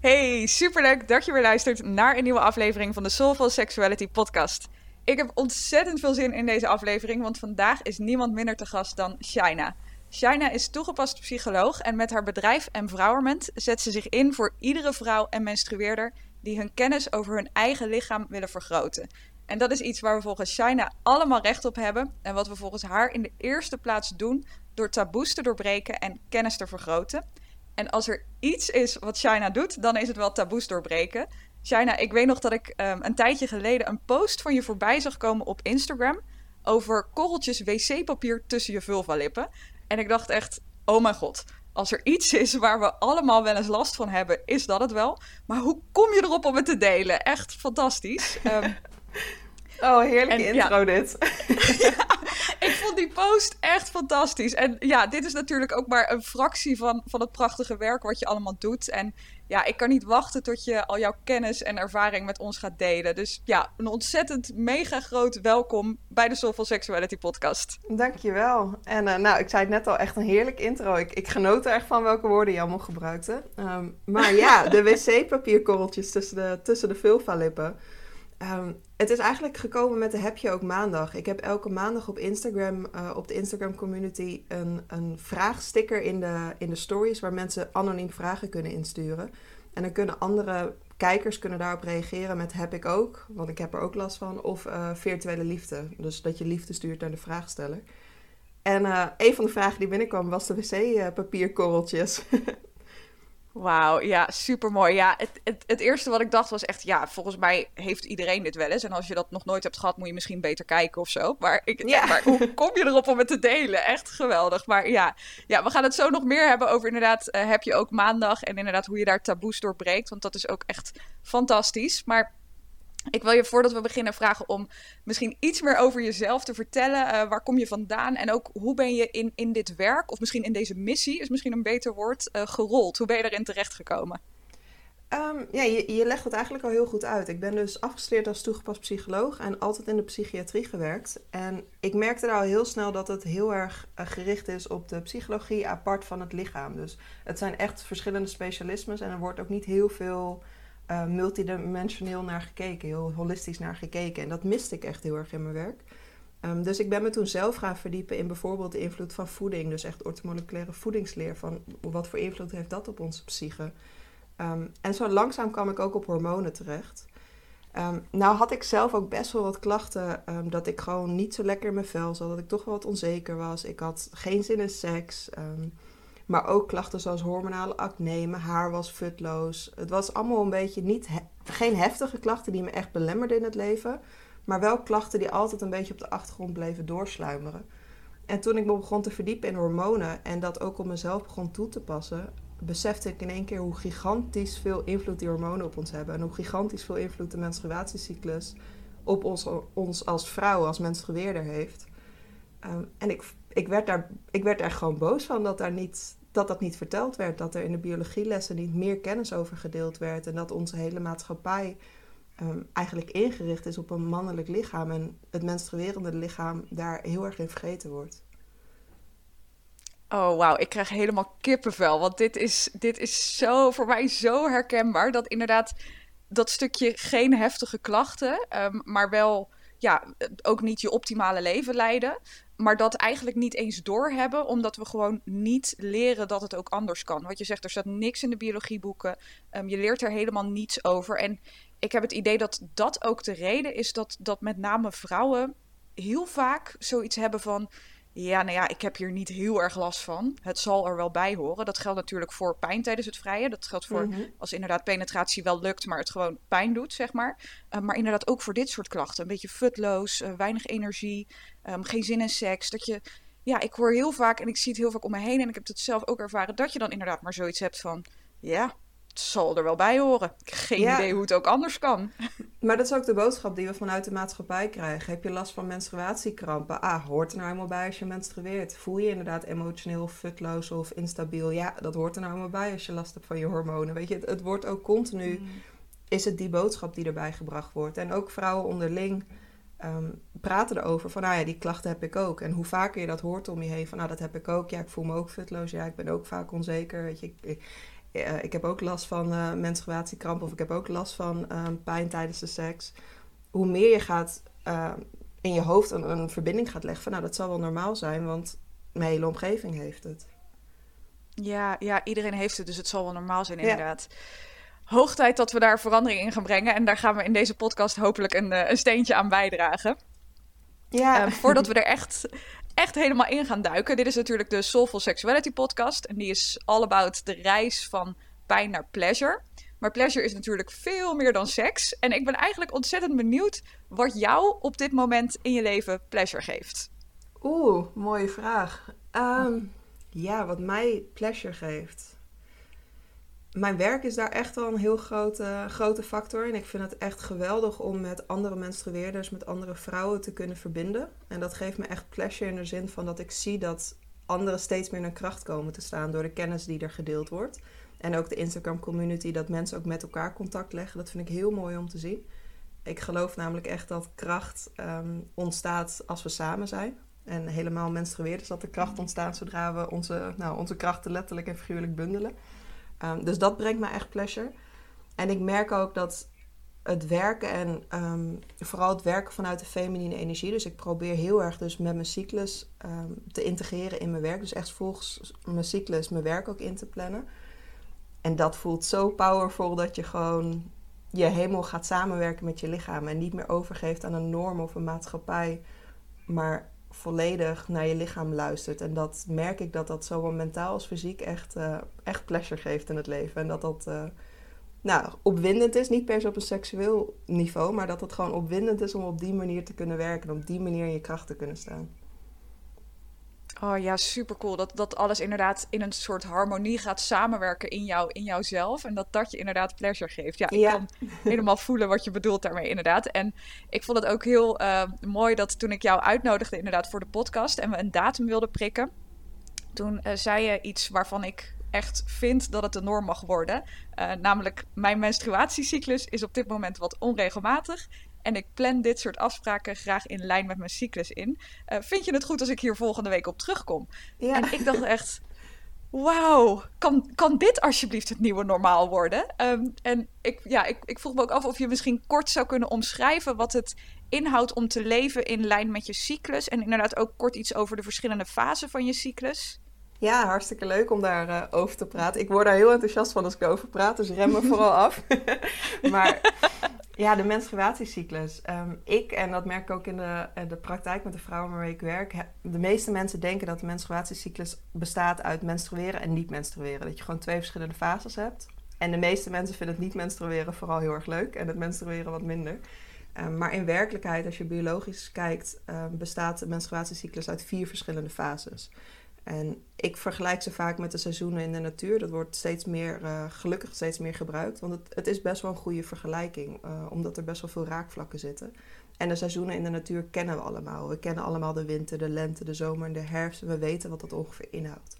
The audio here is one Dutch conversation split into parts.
Hey, superleuk dat je weer luistert naar een nieuwe aflevering van de Soulful Sexuality podcast. Ik heb ontzettend veel zin in deze aflevering, want vandaag is niemand minder te gast dan Shaina. Shaina is toegepast psycholoog en met haar bedrijf Empowerment zet ze zich in voor iedere vrouw en menstrueerder die hun kennis over hun eigen lichaam willen vergroten. En dat is iets waar we volgens Shaina allemaal recht op hebben en wat we volgens haar in de eerste plaats doen door taboes te doorbreken en kennis te vergroten. En als er iets is wat China doet, dan is het wel taboes doorbreken. China, ik weet nog dat ik um, een tijdje geleden een post van je voorbij zag komen op Instagram over korreltjes wc-papier tussen je vulvalippen. En ik dacht echt, oh mijn god, als er iets is waar we allemaal wel eens last van hebben, is dat het wel. Maar hoe kom je erop om het te delen? Echt fantastisch. Um, Oh, heerlijke intro dit. ik vond die post echt fantastisch. En ja, dit is natuurlijk ook maar een fractie van, van het prachtige werk wat je allemaal doet. En ja, ik kan niet wachten tot je al jouw kennis en ervaring met ons gaat delen. Dus ja, een ontzettend mega groot welkom bij de Soulful Sexuality podcast. Dankjewel. En uh, nou, ik zei het net al, echt een heerlijk intro. Ik, ik genoot er echt van welke woorden je allemaal gebruikte. Um, maar ja, de wc-papierkorreltjes tussen de, tussen de vulva-lippen. Um, het is eigenlijk gekomen met de Heb je ook maandag. Ik heb elke maandag op Instagram, uh, op de Instagram community, een, een vraagsticker in de, in de stories waar mensen anoniem vragen kunnen insturen. En dan kunnen andere kijkers kunnen daarop reageren met heb ik ook, want ik heb er ook last van, of uh, virtuele liefde. Dus dat je liefde stuurt naar de vraagsteller. En uh, een van de vragen die binnenkwam was de wc-papierkorreltjes. Wauw, ja, super mooi. Ja, het, het, het, eerste wat ik dacht was echt, ja, volgens mij heeft iedereen dit wel eens. En als je dat nog nooit hebt gehad, moet je misschien beter kijken of zo. Maar, ik, ja. maar hoe kom je erop om het te delen? Echt geweldig. Maar ja, ja we gaan het zo nog meer hebben over inderdaad, uh, heb je ook maandag en inderdaad hoe je daar taboes doorbreekt. Want dat is ook echt fantastisch. Maar ik wil je voordat we beginnen vragen om misschien iets meer over jezelf te vertellen. Uh, waar kom je vandaan? En ook hoe ben je in, in dit werk, of misschien in deze missie, is misschien een beter woord, uh, gerold? Hoe ben je erin terechtgekomen? Um, ja, je, je legt het eigenlijk al heel goed uit. Ik ben dus afgestudeerd als toegepast psycholoog en altijd in de psychiatrie gewerkt. En ik merkte al heel snel dat het heel erg uh, gericht is op de psychologie apart van het lichaam. Dus het zijn echt verschillende specialismes en er wordt ook niet heel veel uh, multidimensioneel naar gekeken, heel holistisch naar gekeken. En dat miste ik echt heel erg in mijn werk. Um, dus ik ben me toen zelf gaan verdiepen in bijvoorbeeld de invloed van voeding. Dus echt ortomoleculaire voedingsleer. Van wat voor invloed heeft dat op onze psyche? Um, en zo langzaam kwam ik ook op hormonen terecht. Um, nou had ik zelf ook best wel wat klachten. dat ik gewoon niet zo lekker in mijn vel zat. Dat ik toch wel wat onzeker was. Ik had geen zin in seks. Maar ook klachten zoals hormonale acne, mijn haar was futloos. Het was allemaal een beetje niet geen heftige klachten die me echt belemmerden in het leven. Maar wel klachten die altijd een beetje op de achtergrond bleven doorsluimeren. En toen ik me begon te verdiepen in hormonen en dat ook op mezelf begon toe te passen, besefte ik in één keer hoe gigantisch veel invloed die hormonen op ons hebben. En hoe gigantisch veel invloed de menstruatiecyclus op ons, ons als vrouw, als menstrueerder heeft. Um, en ik, ik, werd daar, ik werd er gewoon boos van dat daar niet dat dat niet verteld werd. Dat er in de biologielessen niet meer kennis over gedeeld werd. En dat onze hele maatschappij um, eigenlijk ingericht is op een mannelijk lichaam. En het menstruerende lichaam daar heel erg in vergeten wordt. Oh, wauw. Ik krijg helemaal kippenvel. Want dit is, dit is zo, voor mij zo herkenbaar. Dat inderdaad dat stukje geen heftige klachten, um, maar wel ja, ook niet je optimale leven leiden maar dat eigenlijk niet eens doorhebben, omdat we gewoon niet leren dat het ook anders kan. Wat je zegt, er staat niks in de biologieboeken. Um, je leert er helemaal niets over. En ik heb het idee dat dat ook de reden is dat, dat met name vrouwen heel vaak zoiets hebben van ja, nou ja, ik heb hier niet heel erg last van. Het zal er wel bij horen. Dat geldt natuurlijk voor pijn tijdens het vrijen. Dat geldt voor mhm. als inderdaad penetratie wel lukt, maar het gewoon pijn doet, zeg maar. Uh, maar inderdaad ook voor dit soort klachten. Een beetje futloos, uh, weinig energie, um, geen zin in seks. Dat je, ja, ik hoor heel vaak en ik zie het heel vaak om me heen en ik heb het zelf ook ervaren, dat je dan inderdaad maar zoiets hebt van, ja, zal er wel bij horen. Geen idee hoe het ook anders kan. Maar dat is ook de boodschap die we vanuit de maatschappij krijgen. Heb je last van menstruatiekrampen? Ah, hoort er nou helemaal bij als je menstrueert? Voel je, je inderdaad emotioneel futloos of instabiel? Ja, dat hoort er nou helemaal bij als je last hebt van je hormonen. Weet je, het, het wordt ook continu, mm. is het die boodschap die erbij gebracht wordt. En ook vrouwen onderling um, praten erover van, nou ja, die klachten heb ik ook. En hoe vaker je dat hoort om je heen, van, nou, dat heb ik ook. Ja, ik voel me ook futloos. Ja, ik ben ook vaak onzeker. Weet je, ik, uh, ik heb ook last van uh, menstruatiekramp of ik heb ook last van uh, pijn tijdens de seks. Hoe meer je gaat ehm, in je hoofd een, een, verbinding gaat leggen van nou dat zal wel normaal zijn, want mijn hele omgeving heeft het. Ja, ja, iedereen heeft het, dus het zal wel normaal zijn inderdaad. Ja. Hoog tijd dat we daar verandering in gaan brengen en daar gaan we in deze podcast hopelijk een, eh, een steentje aan bijdragen. Ja. Ehm, voordat we er echt echt helemaal in gaan duiken. Dit is natuurlijk de Soulful Sexuality podcast. En die is all about de reis van pijn naar pleasure. Maar pleasure is natuurlijk veel meer dan seks. En ik ben eigenlijk ontzettend benieuwd wat jou op dit moment in je leven pleasure geeft. Oeh, mooie vraag. Ehm, ja, wat mij pleasure geeft mijn werk is daar echt wel een heel grote, grote factor. En ik vind het echt geweldig om met andere menstrueerders, met andere vrouwen te kunnen verbinden. En dat geeft me echt pleasure in de zin van dat ik zie dat anderen steeds meer in kracht komen te staan door de kennis die er gedeeld wordt. En ook de Instagram community, dat mensen ook met elkaar contact leggen. Dat vind ik heel mooi om te zien. Ik geloof namelijk echt dat kracht ehm, ontstaat als we samen zijn. En helemaal menstrueerders dat de kracht ontstaat zodra we onze, nou, onze krachten letterlijk en figuurlijk bundelen. Ehm, dus dat brengt me echt pleasure. En ik merk ook dat het werken en ehm, vooral het werken vanuit de feminine energie. Dus ik probeer heel erg dus met mijn cyclus ehm, te integreren in mijn werk. Dus echt volgens mijn cyclus mijn werk ook in te plannen. En dat voelt zo powerful dat je gewoon je helemaal gaat samenwerken met je lichaam. En niet meer overgeeft aan een norm of een maatschappij. Maar volledig naar je lichaam luistert. En dat merk ik dat dat zowel mentaal als fysiek echt, uh, echt pleasure geeft in het leven. En dat dat uh, nou, opwindend is, niet per se op een seksueel niveau, maar dat het gewoon opwindend is om op die manier te kunnen werken en op die manier in je kracht te kunnen staan. Oh ja, super cool. Dat, dat alles inderdaad in een soort harmonie gaat samenwerken in, jou, in jouzelf. En dat dat je inderdaad pleasure geeft. Ja, ik kan helemaal voelen wat je bedoelt daarmee, inderdaad. En ik vond het ook heel uh, mooi dat toen ik jou uitnodigde, inderdaad, voor de podcast en we een datum wilden prikken. Toen uh, zei je iets waarvan ik echt vind dat het de norm mag worden. Uh, namelijk, mijn menstruatiecyclus is op dit moment wat onregelmatig. En ik plan dit soort afspraken graag in lijn met mijn cyclus in. Uh, vind je het goed als ik hier volgende week op terugkom? Ja. En ik dacht echt, wauw, kan, kan dit alsjeblieft het nieuwe normaal worden? Um, en ik, ja, ik, ik vroeg me ook af of je misschien kort zou kunnen omschrijven wat het inhoudt om te leven in lijn met je cyclus. En inderdaad ook kort iets over de verschillende fasen van je cyclus. Ja, hartstikke leuk om daarover uh, over te praten. Ik word daar heel enthousiast van als ik over praat, dus rem me vooral af. maar ja, de menstruatiecyclus. Um, ik, en dat merk ik ook in de, eh, de praktijk met de vrouwen waarmee ik werk, de meeste mensen denken dat de menstruatiecyclus bestaat uit menstrueren en niet menstrueren. Dat je gewoon twee verschillende fases hebt. En de meeste mensen vinden het niet menstrueren vooral heel erg leuk en het menstrueren wat minder. Um, maar in werkelijkheid, als je biologisch kijkt, um, bestaat de menstruatiecyclus uit vier verschillende fases. En ik vergelijk ze vaak met de seizoenen in de natuur. Dat wordt steeds meer, uh, gelukkig steeds meer gebruikt. Want het, het, is best wel een goede vergelijking, uh, omdat er best wel veel raakvlakken zitten. En de seizoenen in de natuur kennen we allemaal. We kennen allemaal de winter, de lente, de zomer en de herfst. We weten wat dat ongeveer inhoudt.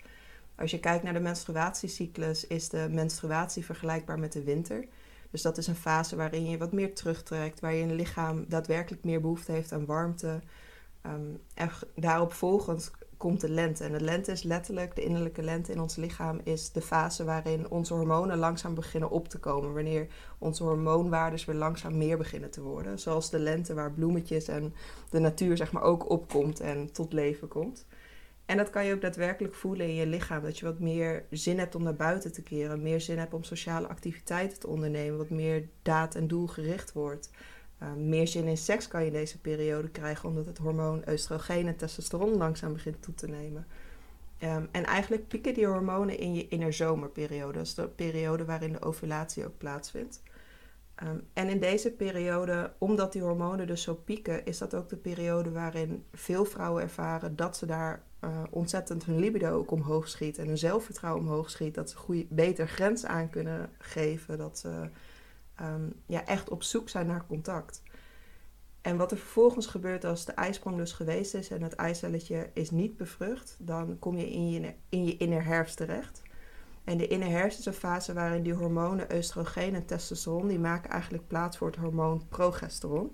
Als je kijkt naar de menstruatiecyclus, is de menstruatie vergelijkbaar met de winter. Dus dat is een fase waarin je wat meer terugtrekt, waar je lichaam daadwerkelijk meer behoefte heeft aan warmte. Um, en daarop volgend komt de lente. En de lente is letterlijk, de innerlijke lente in ons lichaam, is de fase waarin onze hormonen langzaam beginnen op te komen. Wanneer onze hormoonwaardes weer langzaam meer beginnen te worden. Zoals de lente waar bloemetjes en de natuur zeg maar ook opkomt en tot leven komt. En dat kan je ook daadwerkelijk voelen in je lichaam. Dat je wat meer zin hebt om naar buiten te keren. Meer zin hebt om sociale activiteiten te ondernemen. Wat meer daad- en doelgericht wordt. Uh, meer zin in seks kan je in deze periode krijgen, omdat het hormoon oestrogeen en testosteron langzaam begint toe te nemen. Um, en eigenlijk pieken die hormonen in je innerzomerperiode. Dat is de periode waarin de ovulatie ook plaatsvindt. Um, en in deze periode, omdat die hormonen dus zo pieken, is dat ook de periode waarin veel vrouwen ervaren dat ze daar uh, ontzettend hun libido ook omhoog schiet en hun zelfvertrouwen omhoog schiet. Dat ze goeie, beter grens aan kunnen geven. Dat ze ehm, ja, echt op zoek zijn naar contact. En wat er vervolgens gebeurt als de ijsprong dus geweest is en het eicelletje is niet bevrucht, dan kom je in je, in je innerherfst terecht. En de innerherfst is een fase waarin die hormonen oestrogeen en testosteron, die maken eigenlijk plaats voor het hormoon progesteron.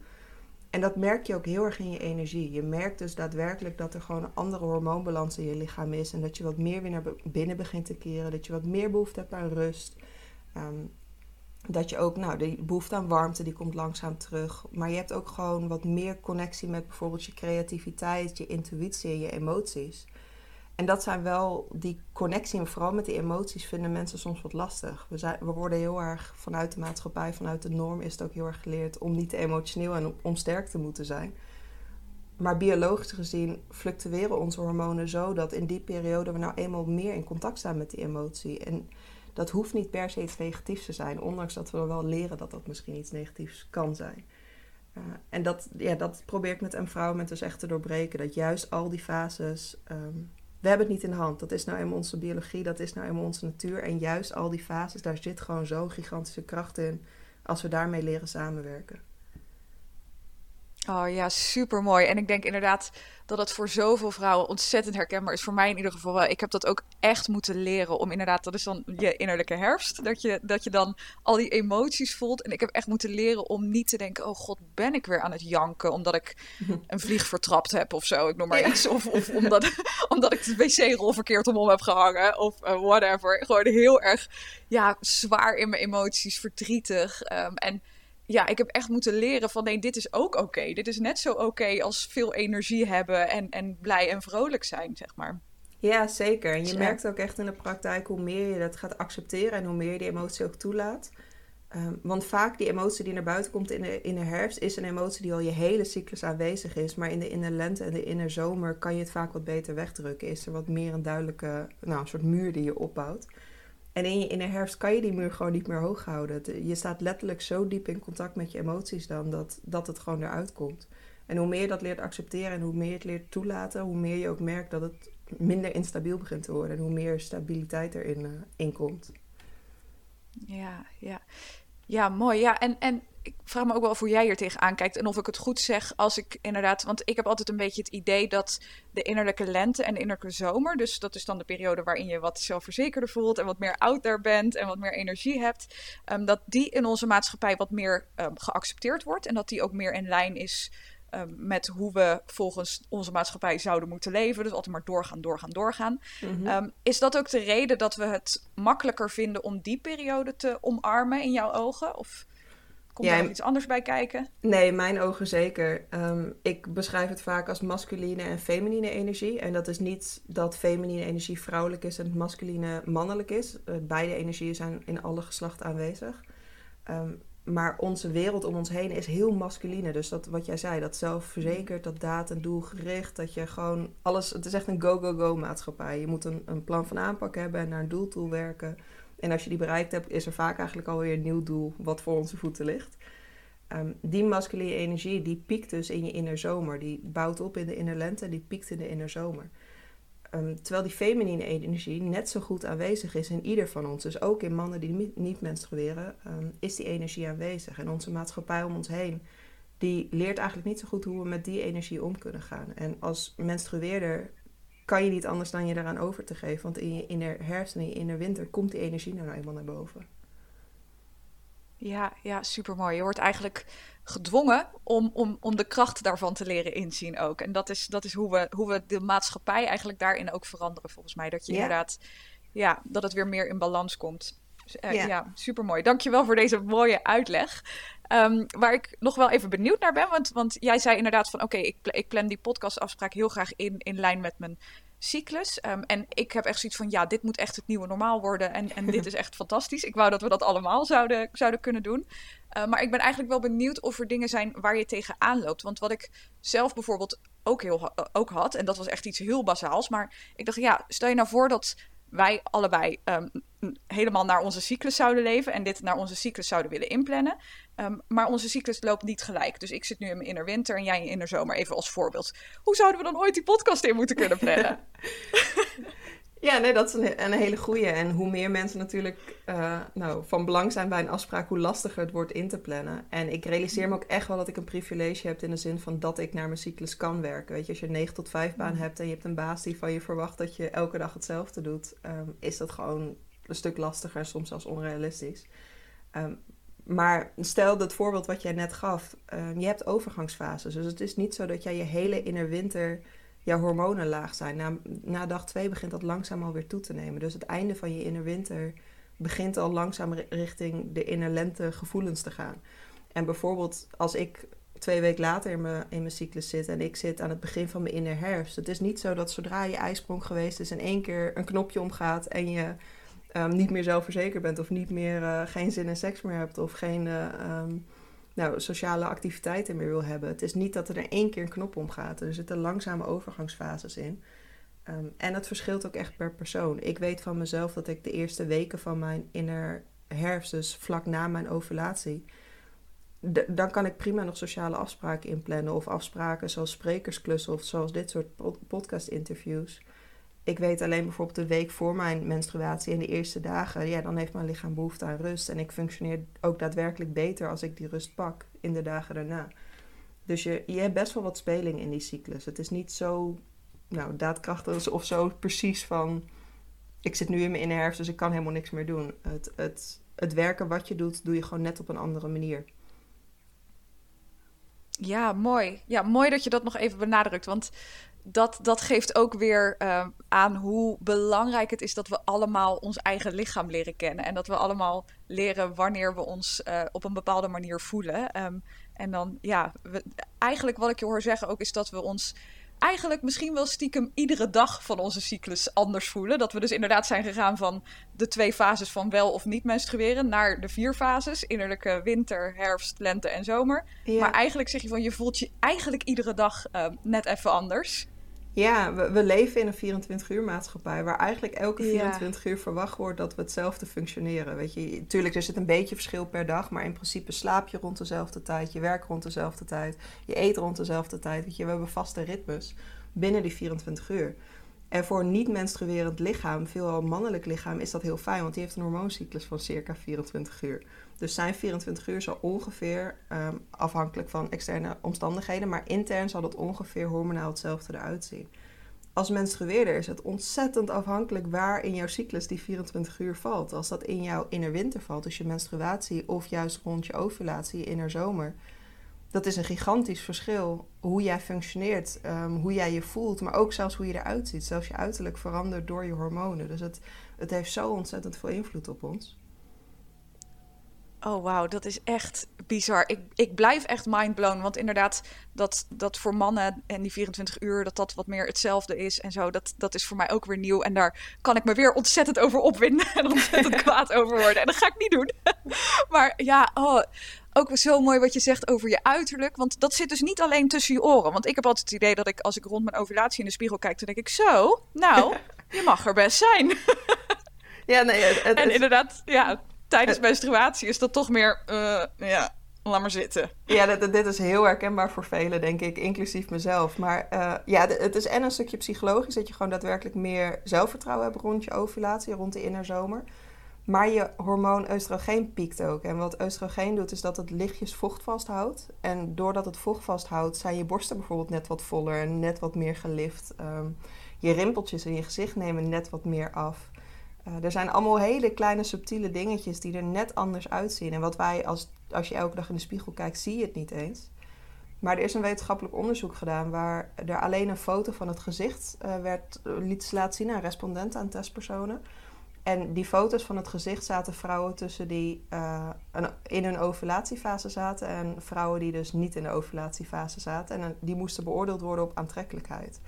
En dat merk je ook heel erg in je energie. Je merkt dus daadwerkelijk dat er gewoon een andere hormoonbalans in je lichaam is. En dat je wat meer weer naar binnen begint te keren. Dat je wat meer behoefte hebt aan rust. Ehm, dat je ook, nou, de behoefte aan warmte, die komt langzaam terug. Maar je hebt ook gewoon wat meer connectie met bijvoorbeeld je creativiteit, je intuïtie en je emoties. En dat zijn wel die connectie, en vooral met die emoties, vinden mensen soms wat lastig. We, zijn, we worden heel erg vanuit de maatschappij, vanuit de norm, is het ook heel erg geleerd om niet te emotioneel en om sterk te moeten zijn. Maar biologisch gezien fluctueren onze hormonen zo dat in die periode we nou eenmaal meer in contact staan met die emotie. En dat hoeft niet per se iets negatiefs te zijn, ondanks dat we wel leren dat dat misschien iets negatiefs kan zijn. Uh, en dat, ja, dat probeer ik met empowerment dus echt te doorbreken. Dat juist al die fases um, we hebben het niet in de hand. Dat is nou eenmaal onze biologie, dat is nou eenmaal onze natuur. En juist al die fases, daar zit gewoon zo'n gigantische kracht in als we daarmee leren samenwerken. Oh ja, super mooi. En ik denk inderdaad dat het voor zoveel vrouwen ontzettend herkenbaar is. Voor mij in ieder geval wel. Ik heb dat ook echt moeten leren om inderdaad, dat is dan je innerlijke herfst. Dat je, dat je dan al die emoties voelt. En ik heb echt moeten leren om niet te denken: oh god, ben ik weer aan het janken omdat ik een vlieg vertrapt heb of zo. Ik noem maar iets. Of, of omdat, omdat ik de wc-rol verkeerd om heb gehangen. Of uh, whatever. Gewoon heel erg ja, zwaar in mijn emoties, verdrietig. Um, en ja, ik heb echt moeten leren van nee, dit is ook oké. Dit is net zo oké als veel energie hebben en, en blij en vrolijk zijn, zeg maar. Ja, zeker. En je merkt ook echt in de praktijk hoe meer je dat gaat accepteren en hoe meer je die emotie ook toelaat. Ehm, want vaak die emotie die naar buiten komt in de, in de herfst is een emotie die al je hele cyclus aanwezig is. Maar in de, in de lente en de in de zomer kan je het vaak wat beter wegdrukken. Is er wat meer een duidelijke, nou, een soort muur die je opbouwt. En in, in de herfst kan je die muur gewoon niet meer hoog houden. Je staat letterlijk zo diep in contact met je emoties dan dat, dat het gewoon eruit komt. En hoe meer je dat leert accepteren en hoe meer je het leert toelaten, hoe meer je ook merkt dat het minder instabiel begint te worden. En hoe meer stabiliteit erin uh, komt. Ja, ja. Ja, mooi. Ja, en, en ik vraag me ook wel of hoe jij hier tegenaan kijkt en of ik het goed zeg als ik inderdaad, want ik heb altijd een beetje het idee dat de innerlijke lente en de innerlijke zomer, dus dat is dan de periode waarin je wat zelfverzekerder voelt en wat meer out there bent en wat meer energie hebt, um, dat die in onze maatschappij wat meer um, geaccepteerd wordt en dat die ook meer in lijn is um, met hoe we volgens onze maatschappij zouden moeten leven. Dus altijd maar doorgaan, doorgaan, doorgaan. Mm is dat ook de reden dat we het makkelijker vinden om die periode te omarmen in jouw ogen? Of Komt er nog iets anders bij kijken? Nee, mijn ogen zeker. Um, ik beschrijf het vaak als masculine en feminine energie. En dat is niet dat feminine energie vrouwelijk is en masculine mannelijk is. Uh, beide energieën zijn in alle geslachten aanwezig. Um, maar onze wereld om ons heen is heel masculine. Dus dat wat jij zei, dat zelfverzekerd, dat daad- en doelgericht. Dat je gewoon alles. Het is echt een go-go-go maatschappij. Je moet een, een plan van aanpak hebben en naar een doel toe werken. En als je die bereikt hebt, is er vaak eigenlijk alweer een nieuw doel wat voor onze voeten ligt. Um, die masculine energie, die piekt dus in je innerzomer. Die bouwt op in de innerlente en die piekt in de innerzomer. Um, terwijl die feminine energie net zo goed aanwezig is in ieder van ons. Dus ook in mannen die niet menstrueren, um, is die energie aanwezig. En onze maatschappij om ons heen, die leert eigenlijk niet zo goed hoe we met die energie om kunnen gaan. En als menstrueerder kan je niet anders dan je daaraan over te geven. Want in je inner herfst en in je winter komt die energie nou eenmaal naar boven. Ja, ja, supermooi. Je wordt eigenlijk gedwongen om, om, om de kracht daarvan te leren inzien ook. En dat is, dat is hoe, we, hoe we de maatschappij eigenlijk daarin ook veranderen, volgens mij. Dat je inderdaad, ja, dat het weer meer in balans komt. Uh, ja. ja, supermooi. Dankjewel voor deze mooie uitleg. Um, waar ik nog wel even benieuwd naar ben. Want, want jij zei inderdaad van oké, okay, ik, ik plan die podcastafspraak heel graag in, in lijn met mijn cyclus. Um, en ik heb echt zoiets van ja, dit moet echt het nieuwe normaal worden. En, en dit is echt fantastisch. Ik wou dat we dat allemaal zouden, zouden kunnen doen. Uh, maar ik ben eigenlijk wel benieuwd of er dingen zijn waar je tegenaan loopt. Want wat ik zelf bijvoorbeeld ook, heel, ook had, en dat was echt iets heel bazaals. Maar ik dacht, ja, stel je nou voor dat wij allebei um, helemaal naar onze cyclus zouden leven en dit naar onze cyclus zouden willen inplannen. Um, maar onze cyclus loopt niet gelijk. Dus ik zit nu in mijn innerwinter en jij in innerzomer, even als voorbeeld. Hoe zouden we dan ooit die podcast in moeten kunnen plannen? Ja, nee, dat is een, een hele goede. En hoe meer mensen natuurlijk uh, nou, van belang zijn bij een afspraak, hoe lastiger het wordt in te plannen. En ik realiseer me ook echt wel dat ik een privilege heb in de zin van dat ik naar mijn cyclus kan werken. Weet je, als je een 9 tot 5 baan mm. hebt en je hebt een baas die van je verwacht dat je elke dag hetzelfde doet, um, is dat gewoon een stuk lastiger en soms zelfs onrealistisch. Um, maar stel dat voorbeeld wat jij net gaf, um, je hebt overgangsfases. Dus het is niet zo dat jij je hele innerwinter jouw hormonen laag zijn. Na, na dag twee begint dat langzaam alweer toe te nemen. Dus het einde van je innerwinter begint al langzaam richting de innerlente gevoelens te gaan. En bijvoorbeeld als ik twee weken later in mijn, in mijn cyclus zit en ik zit aan het begin van mijn innerherfst. Het is niet zo dat zodra je ijsprong geweest is in één keer een knopje omgaat en je um, niet meer zelfverzekerd bent of niet meer uh, geen zin in seks meer hebt of geen uh, um, nou, sociale activiteiten meer wil hebben. Het is niet dat er in één keer een knop omgaat. Er zitten langzame overgangsfases in. Um, en het verschilt ook echt per persoon. Ik weet van mezelf dat ik de eerste weken van mijn inner herfst, dus vlak na mijn ovulatie, dan kan ik prima nog sociale afspraken inplannen. Of afspraken zoals sprekersklussen of zoals dit soort podcast-interviews ik weet alleen bijvoorbeeld de week voor mijn menstruatie en de eerste dagen, ja, dan heeft mijn lichaam behoefte aan rust. En ik functioneer ook daadwerkelijk beter als ik die rust pak in de dagen daarna. Dus je, je hebt best wel wat speling in die cyclus. Het is niet zo nou, daadkrachtig of zo precies van. Ik zit nu in mijn herfst, dus ik kan helemaal niks meer doen. Het, het, het werken wat je doet, doe je gewoon net op een andere manier. Ja, mooi. Ja, mooi dat je dat nog even benadrukt. Want dat, dat geeft ook weer uh, aan hoe belangrijk het is dat we allemaal ons eigen lichaam leren kennen. En dat we allemaal leren wanneer we ons uh, op een bepaalde manier voelen. Um, en dan, ja, we, eigenlijk wat ik je hoor zeggen ook is dat we ons eigenlijk misschien wel stiekem iedere dag van onze cyclus anders voelen. Dat we dus inderdaad zijn gegaan van de twee fases van wel of niet menstrueren naar de vier fases: innerlijke winter, herfst, lente en zomer. Ja. Maar eigenlijk zeg je van je voelt je eigenlijk iedere dag uh, net even anders. Ja, we, we, leven in een 24 uur maatschappij waar eigenlijk elke 24 uur verwacht wordt dat we hetzelfde functioneren. Weet je, tuurlijk er zit een beetje verschil per dag, maar in principe slaap je rond dezelfde tijd, je werkt rond dezelfde tijd, je eet rond dezelfde tijd. Weet je, we hebben vaste ritmes binnen die 24 uur. En voor een niet-menstruerend lichaam, veelal mannelijk lichaam, is dat heel fijn, want die heeft een hormooncyclus van circa 24 uur. Dus zijn 24 uur zal ongeveer, um, afhankelijk van externe omstandigheden, maar intern zal dat ongeveer hormonaal hetzelfde eruit zien. Als menstrueerder is het ontzettend afhankelijk waar in jouw cyclus die 24 uur valt. Als dat in jouw innerwinter valt, dus je menstruatie, of juist rond je ovulatie, in zomer. Dat is een gigantisch verschil hoe jij functioneert, um, hoe jij je voelt, maar ook zelfs hoe je eruit ziet. Zelfs je uiterlijk verandert door je hormonen. Dus het, het heeft zo ontzettend veel invloed op ons. Oh wauw, dat is echt bizar. Ik, ik blijf echt mindblown. Want inderdaad, dat, dat voor mannen en die 24 uur, dat dat wat meer hetzelfde is en zo, dat, dat is voor mij ook weer nieuw. En daar kan ik me weer ontzettend over opwinden en ontzettend kwaad over worden. En dat ga ik niet doen. maar ja, oh, ook zo mooi wat je zegt over je uiterlijk. Want dat zit dus niet alleen tussen je oren. Want ik heb altijd het idee dat ik, als ik rond mijn ovulatie in de spiegel kijk, dan denk ik zo, nou, je mag er best zijn. ja, nee. Het, en inderdaad, ja, tijdens menstruatie is dat toch meer, uh, ja, laat maar zitten. Ja, dit, dit, is heel herkenbaar voor velen, denk ik, inclusief mezelf. Maar uh, ja, het is en een stukje psychologisch, dat je gewoon daadwerkelijk meer zelfvertrouwen hebt rond je ovulatie, rond de innerzomer. Maar je hormoon oestrogeen piekt ook. En wat oestrogeen doet, is dat het lichtjes vocht vasthoudt. En doordat het vocht vasthoudt, zijn je borsten bijvoorbeeld net wat voller en net wat meer gelift. Um, je rimpeltjes in je gezicht nemen net wat meer af. Uh, er zijn allemaal hele kleine subtiele dingetjes die er net anders uitzien. En wat wij, als, als je elke dag in de spiegel kijkt, zie je het niet eens. Maar er is een wetenschappelijk onderzoek gedaan waar er alleen een foto van het gezicht uh, werd, liet laten zien aan respondenten, aan testpersonen. En die foto's van het gezicht zaten vrouwen tussen die uh, in hun ovulatiefase zaten en vrouwen die dus niet in de ovulatiefase zaten. En die moesten beoordeeld worden op aantrekkelijkheid.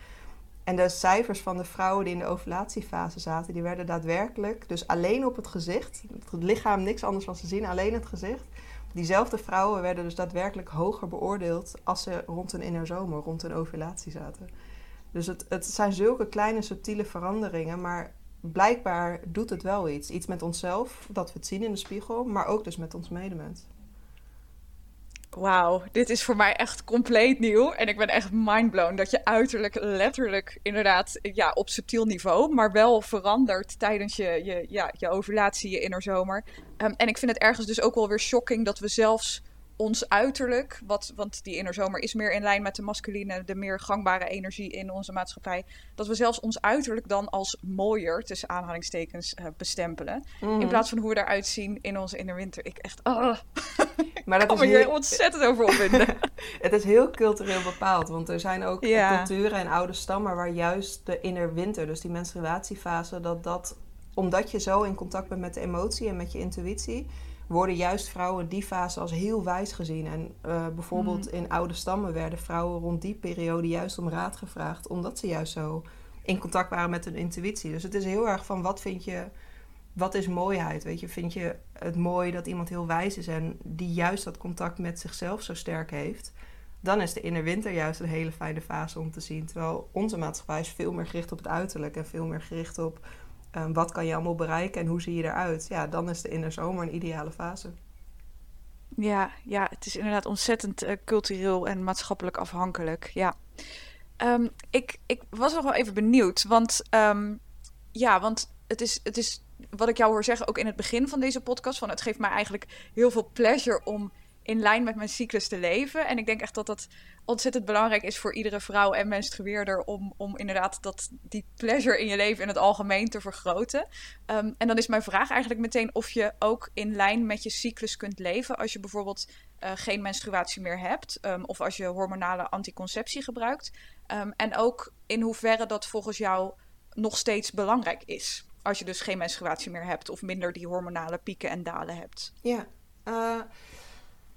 En de cijfers van de vrouwen die in de ovulatiefase zaten, die werden daadwerkelijk, dus alleen op het gezicht, het lichaam niks anders was te zien, alleen het gezicht. Diezelfde vrouwen werden dus daadwerkelijk hoger beoordeeld als ze rond een innerzomer, rond een ovulatie zaten. Dus het, het zijn zulke kleine subtiele veranderingen, maar blijkbaar doet het wel iets. Iets met onszelf, dat we het zien in de spiegel, maar ook dus met ons medemens. Wauw, dit is voor mij echt compleet nieuw. En ik ben echt mindblown dat je uiterlijk letterlijk inderdaad ja, op subtiel niveau, maar wel verandert tijdens je, je, ja, je ovulatie, je innerzomer. Um, en ik vind het ergens dus ook wel weer shocking dat we zelfs ons uiterlijk, wat, want die innerzomer is meer in lijn met de masculine, de meer gangbare energie in onze maatschappij, dat we zelfs ons uiterlijk dan als mooier, tussen aanhalingstekens, uh, bestempelen. In mhm. plaats van hoe we eruit zien in onze innerwinter. Ik echt, oh. Maar dat is hier ontzettend over opwinden. het is heel cultureel bepaald, want er zijn ook culturen en oude stammen waar juist de innerwinter, dus die menstruatiefase, dat dat, omdat je zo in contact bent met de emotie en met je intuïtie, worden juist vrouwen die fase als heel wijs gezien. En uh, bijvoorbeeld mm. in oude stammen werden vrouwen rond die periode juist om raad gevraagd, omdat ze juist zo in contact waren met hun intuïtie. Dus het is heel erg van wat vind je, wat is mooiheid? Weet je, vind je het mooi dat iemand heel wijs is en die juist dat contact met zichzelf zo sterk heeft? Dan is de innerwinter juist een hele fijne fase om te zien. Terwijl onze maatschappij is veel meer gericht op het uiterlijk en veel meer gericht op Ehm, wat kan je allemaal bereiken en hoe zie je eruit? Ja, dan is de innerzomer een ideale fase. Ja, ja, het is inderdaad ontzettend uh, cultureel en maatschappelijk afhankelijk. Ja. Um, ik, ik was nog wel even benieuwd, want um, ja, want het is, het is wat ik jou hoor zeggen, ook in het begin van deze podcast, van het geeft mij eigenlijk heel veel pleasure om in lijn met mijn cyclus te leven. En ik denk echt dat dat ontzettend belangrijk is voor iedere vrouw en menstrueerder om, om inderdaad dat, die pleasure in je leven in het algemeen te vergroten. Um, en dan is mijn vraag eigenlijk meteen of je ook in lijn met je cyclus kunt leven als je bijvoorbeeld uh, geen menstruatie meer hebt um, of als je hormonale anticonceptie gebruikt. Um, en ook in hoeverre dat volgens jou nog steeds belangrijk is. Als je dus geen menstruatie meer hebt of minder die hormonale pieken en dalen hebt. Ja, uh,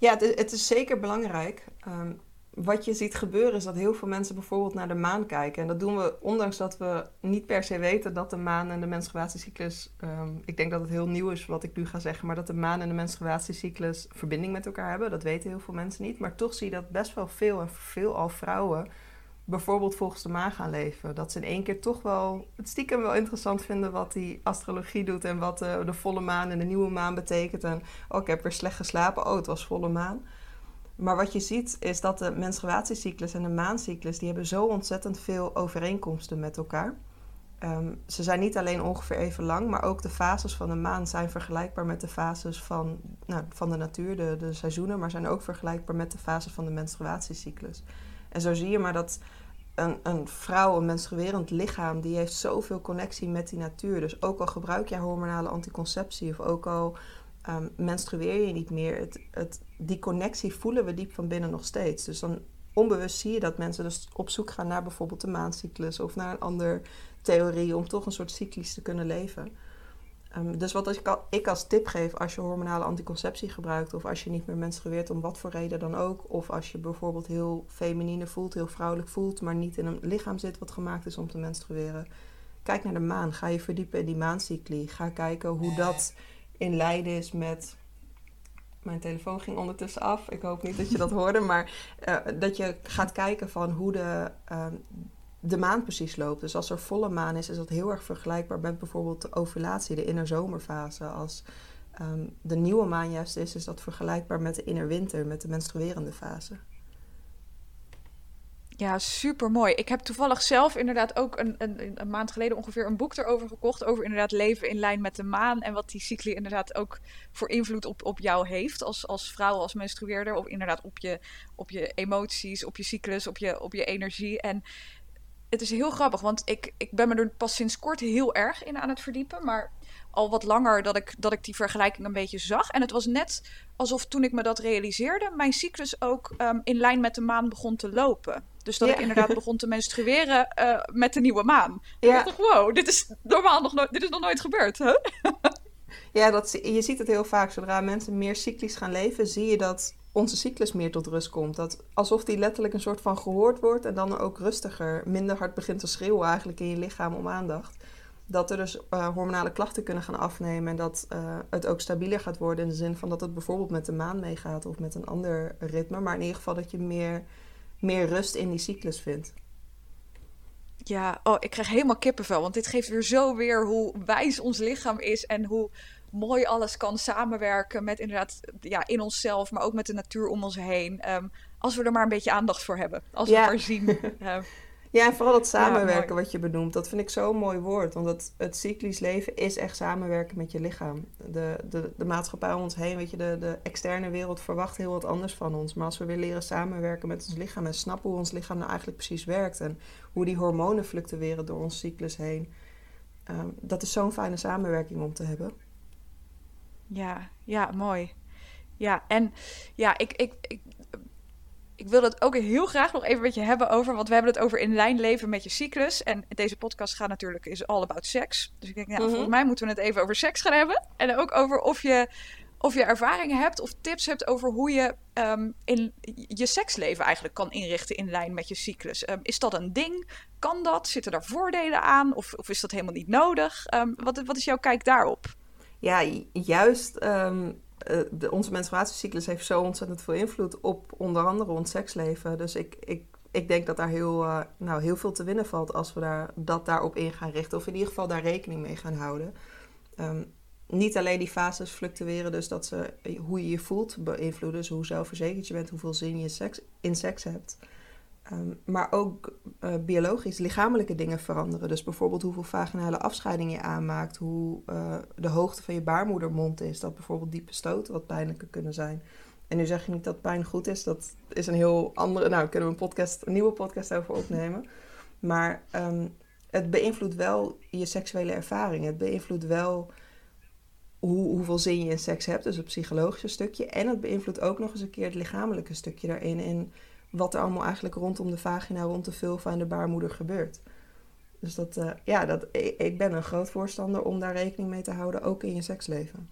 ja, het is, het is zeker belangrijk. Um, wat je ziet gebeuren is dat heel veel mensen bijvoorbeeld naar de maan kijken. En dat doen we ondanks dat we niet per se weten dat de maan en de menstruatiecyclus. Um, ik denk dat het heel nieuw is wat ik nu ga zeggen, maar dat de maan en de menstruatiecyclus verbinding met elkaar hebben. Dat weten heel veel mensen niet. Maar toch zie je dat best wel veel en veel al vrouwen bijvoorbeeld volgens de maan gaan leven. Dat ze in één keer toch wel het stiekem wel interessant vinden wat die astrologie doet en wat de, de volle maan en de nieuwe maan betekent. En oh, ik heb weer slecht geslapen. Oh, het was volle maan. Maar wat je ziet is dat de menstruatiecyclus en de maancyclus... die hebben zo ontzettend veel overeenkomsten met elkaar. Um, ze zijn niet alleen ongeveer even lang... maar ook de fases van de maan zijn vergelijkbaar met de fases van, nou, van de natuur, de, de seizoenen... maar zijn ook vergelijkbaar met de fases van de menstruatiecyclus. En zo zie je maar dat een, een vrouw, een menstruerend lichaam... die heeft zoveel connectie met die natuur. Dus ook al gebruik je hormonale anticonceptie... of ook al um, menstrueer je niet meer. Het, het, die connectie voelen we diep van binnen nog steeds. Dus dan onbewust zie je dat mensen dus op zoek gaan naar bijvoorbeeld de maancyclus of naar een andere theorie om toch een soort cyclisch te kunnen leven. Um, dus wat ik, ik als tip geef als je hormonale anticonceptie gebruikt of als je niet meer menstrueert om wat voor reden dan ook, of als je bijvoorbeeld heel feminine voelt, heel vrouwelijk voelt, maar niet in een lichaam zit wat gemaakt is om te menstrueren. Kijk naar de maan, ga je verdiepen in die maancycli, ga kijken hoe dat in Leiden is met. Mijn telefoon ging ondertussen af. Ik hoop niet dat je dat hoorde. Maar uh, dat je gaat kijken van hoe de, uh, de maan precies loopt. Dus als er volle maan is, is dat heel erg vergelijkbaar met bijvoorbeeld de ovulatie, de innerzomerfase. Als um, de nieuwe maan juist is, is dat vergelijkbaar met de innerwinter, met de menstruerende fase. Ja, super mooi. Ik heb toevallig zelf inderdaad ook een, een, een, maand geleden ongeveer een boek erover gekocht. Over inderdaad leven in lijn met de maan. En wat die cycli inderdaad ook voor invloed op, op jou heeft. Als, als vrouw, als menstrueerder. Of inderdaad op je, op je emoties, op je cyclus, op je, op je energie. En het is heel grappig, want ik, ik ben me er pas sinds kort heel erg in aan het verdiepen. Maar al wat langer dat ik, dat ik die vergelijking een beetje zag. En het was net alsof toen ik me dat realiseerde, mijn cyclus ook um, in lijn met de maan begon te lopen. Dus dat ik inderdaad begon te menstrueren uh, met de nieuwe maan. Ja. Ik dacht, wow, dit is normaal nog nooit, dit is nog nooit gebeurd. Hè? ja, dat, je ziet het heel vaak. Zodra mensen meer cyclisch gaan leven, zie je dat onze cyclus meer tot rust komt. Dat alsof die letterlijk een soort van gehoord wordt en dan ook rustiger, minder hard begint te schreeuwen eigenlijk in je lichaam om aandacht dat er dus uh, hormonale klachten kunnen gaan afnemen en dat uh, het ook stabieler gaat worden in de zin van dat het bijvoorbeeld met de maan meegaat of met een ander ritme, maar in ieder geval dat je meer, meer rust in die cyclus vindt. Ja, oh, ik krijg helemaal kippenvel, want dit geeft weer zo weer hoe wijs ons lichaam is en hoe, mooi alles kan samenwerken met inderdaad ja, in onszelf, maar ook met de natuur om ons heen. Ehm, als we er maar een beetje aandacht voor hebben. Als we maar zien. Ja, en vooral dat samenwerken wat je benoemt, dat vind ik zo'n mooi woord. Want het, het cyclisch leven is echt samenwerken met je lichaam. De, de, de maatschappij om ons heen, weet je, de, de externe wereld verwacht heel wat anders van ons. Maar als we weer leren samenwerken met ons lichaam en snappen hoe ons lichaam nou eigenlijk precies werkt en hoe die hormonen fluctueren door ons cyclus heen, ehm, dat is zo'n fijne samenwerking om te hebben. Ja, ja, mooi. Ja, en ja, ik, ik, ik ik wil het ook heel graag nog even met je hebben over, want we hebben het over in lijn leven met je cyclus. En deze podcast gaat natuurlijk, is all about seks. Dus ik denk, nou, volgens mij moeten we het even over seks gaan hebben. En ook over of je, of je ervaringen hebt of tips hebt over hoe je um, in je seksleven eigenlijk kan inrichten in lijn met je cyclus. Um, is dat een ding? Kan dat? Zitten daar voordelen aan? Of, of is dat helemaal niet nodig? Um, wat, wat is jouw kijk daarop? Ja, juist uh, de, onze menstruatiecyclus heeft zo ontzettend veel invloed op onder andere ons seksleven. Dus ik, ik, ik denk dat daar heel, uh, nou, heel veel te winnen valt als we daar, dat daarop in gaan richten. Of in ieder geval daar rekening mee gaan houden. Um, niet alleen die fases fluctueren, dus dat ze hoe je je voelt beïnvloeden. Dus hoe zelfverzekerd je bent, hoeveel zin je seks, in seks hebt. Um, maar ook uh, biologisch lichamelijke dingen veranderen. Dus bijvoorbeeld hoeveel vaginale afscheiding je aanmaakt, hoe uh, de hoogte van je baarmoedermond is. Dat bijvoorbeeld diepe stoten wat pijnlijker kunnen zijn. En nu zeg je niet dat pijn goed is. Dat is een heel andere. Nou, kunnen we een, podcast, een nieuwe podcast over opnemen. Maar um, het beïnvloedt wel je seksuele ervaring. Het beïnvloedt wel hoe, hoeveel zin je in seks hebt. Dus het psychologische stukje. En het beïnvloedt ook nog eens een keer het lichamelijke stukje daarin. En wat er allemaal eigenlijk rondom de vagina, rond de vulva en de baarmoeder gebeurt. Dus dat, uh, ja, dat, ik ben een groot voorstander om daar rekening mee te houden, ook in je seksleven.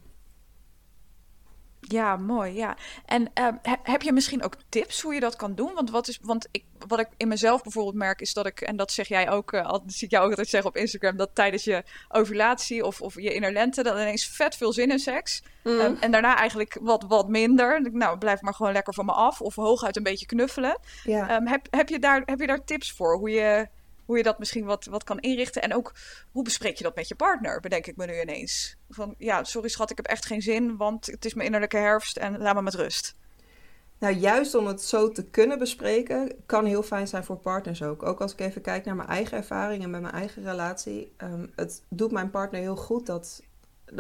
Ja, mooi. Ja. En uh, heb je misschien ook tips hoe je dat kan doen? Want wat is, want ik, wat ik in mezelf bijvoorbeeld merk, is dat ik, en dat zeg jij ook, uh, al, zie ik jou ook altijd zeggen op Instagram, dat tijdens je ovulatie of, of je innerlente dan ineens vet veel zin in seks. Mm. Um, en daarna eigenlijk wat, wat minder. Nou, blijf maar gewoon lekker van me af. Of hooguit een beetje knuffelen. Ja. Um, heb, heb, je daar, heb je daar tips voor? Hoe je hoe je dat misschien wat, wat kan inrichten. En ook hoe bespreek je dat met je partner, bedenk ik me nu ineens. Van ja, sorry schat, ik heb echt geen zin, want het is mijn innerlijke herfst en laat me met rust. Nou, juist om het zo te kunnen bespreken, kan heel fijn zijn voor partners ook. Ook als ik even kijk naar mijn eigen ervaringen met mijn eigen relatie. Um, het doet mijn partner heel goed dat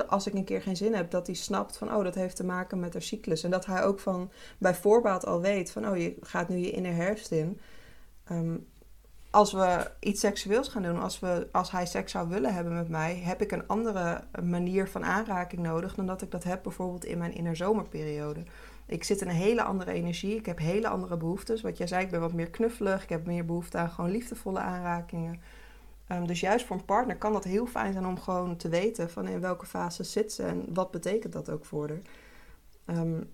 als ik een keer geen zin heb, dat hij snapt van, oh, dat heeft te maken met haar cyclus. En dat hij ook van bij voorbaat al weet van, oh, je gaat nu je inner herfst in. Um, als we iets seksueels gaan doen, als, we, als hij seks zou willen hebben met mij, heb ik een andere manier van aanraking nodig dan dat ik dat heb bijvoorbeeld in mijn innerzomerperiode. Ik zit in een hele andere energie, ik heb hele andere behoeftes. Wat jij zei, ik ben wat meer knuffelig, ik heb meer behoefte aan gewoon liefdevolle aanrakingen. Um, dus juist voor een partner kan dat heel fijn zijn om gewoon te weten van in welke fase zit ze en wat betekent dat ook voor haar. Um,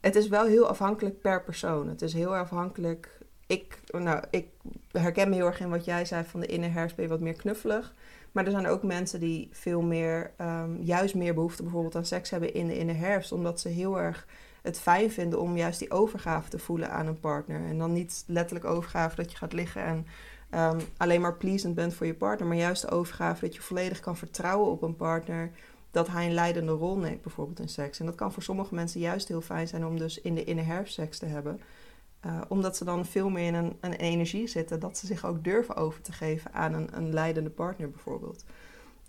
het is wel heel afhankelijk per persoon. Het is heel afhankelijk ik, nou, ik herken me heel erg in wat jij zei van de inner herfst ben je wat meer knuffelig. Maar er zijn ook mensen die veel meer, um, juist meer behoefte bijvoorbeeld aan seks hebben in de inner herfst. Omdat ze heel erg het fijn vinden om juist die overgave te voelen aan een partner. En dan niet letterlijk overgave dat je gaat liggen en um, alleen maar pleasend bent voor je partner. Maar juist de overgave dat je volledig kan vertrouwen op een partner. Dat hij een leidende rol neemt bijvoorbeeld in seks. En dat kan voor sommige mensen juist heel fijn zijn om dus in de inner herfst seks te hebben. Uh, omdat ze dan veel meer in een, een, energie zitten, dat ze zich ook durven over te geven aan een, een leidende partner bijvoorbeeld.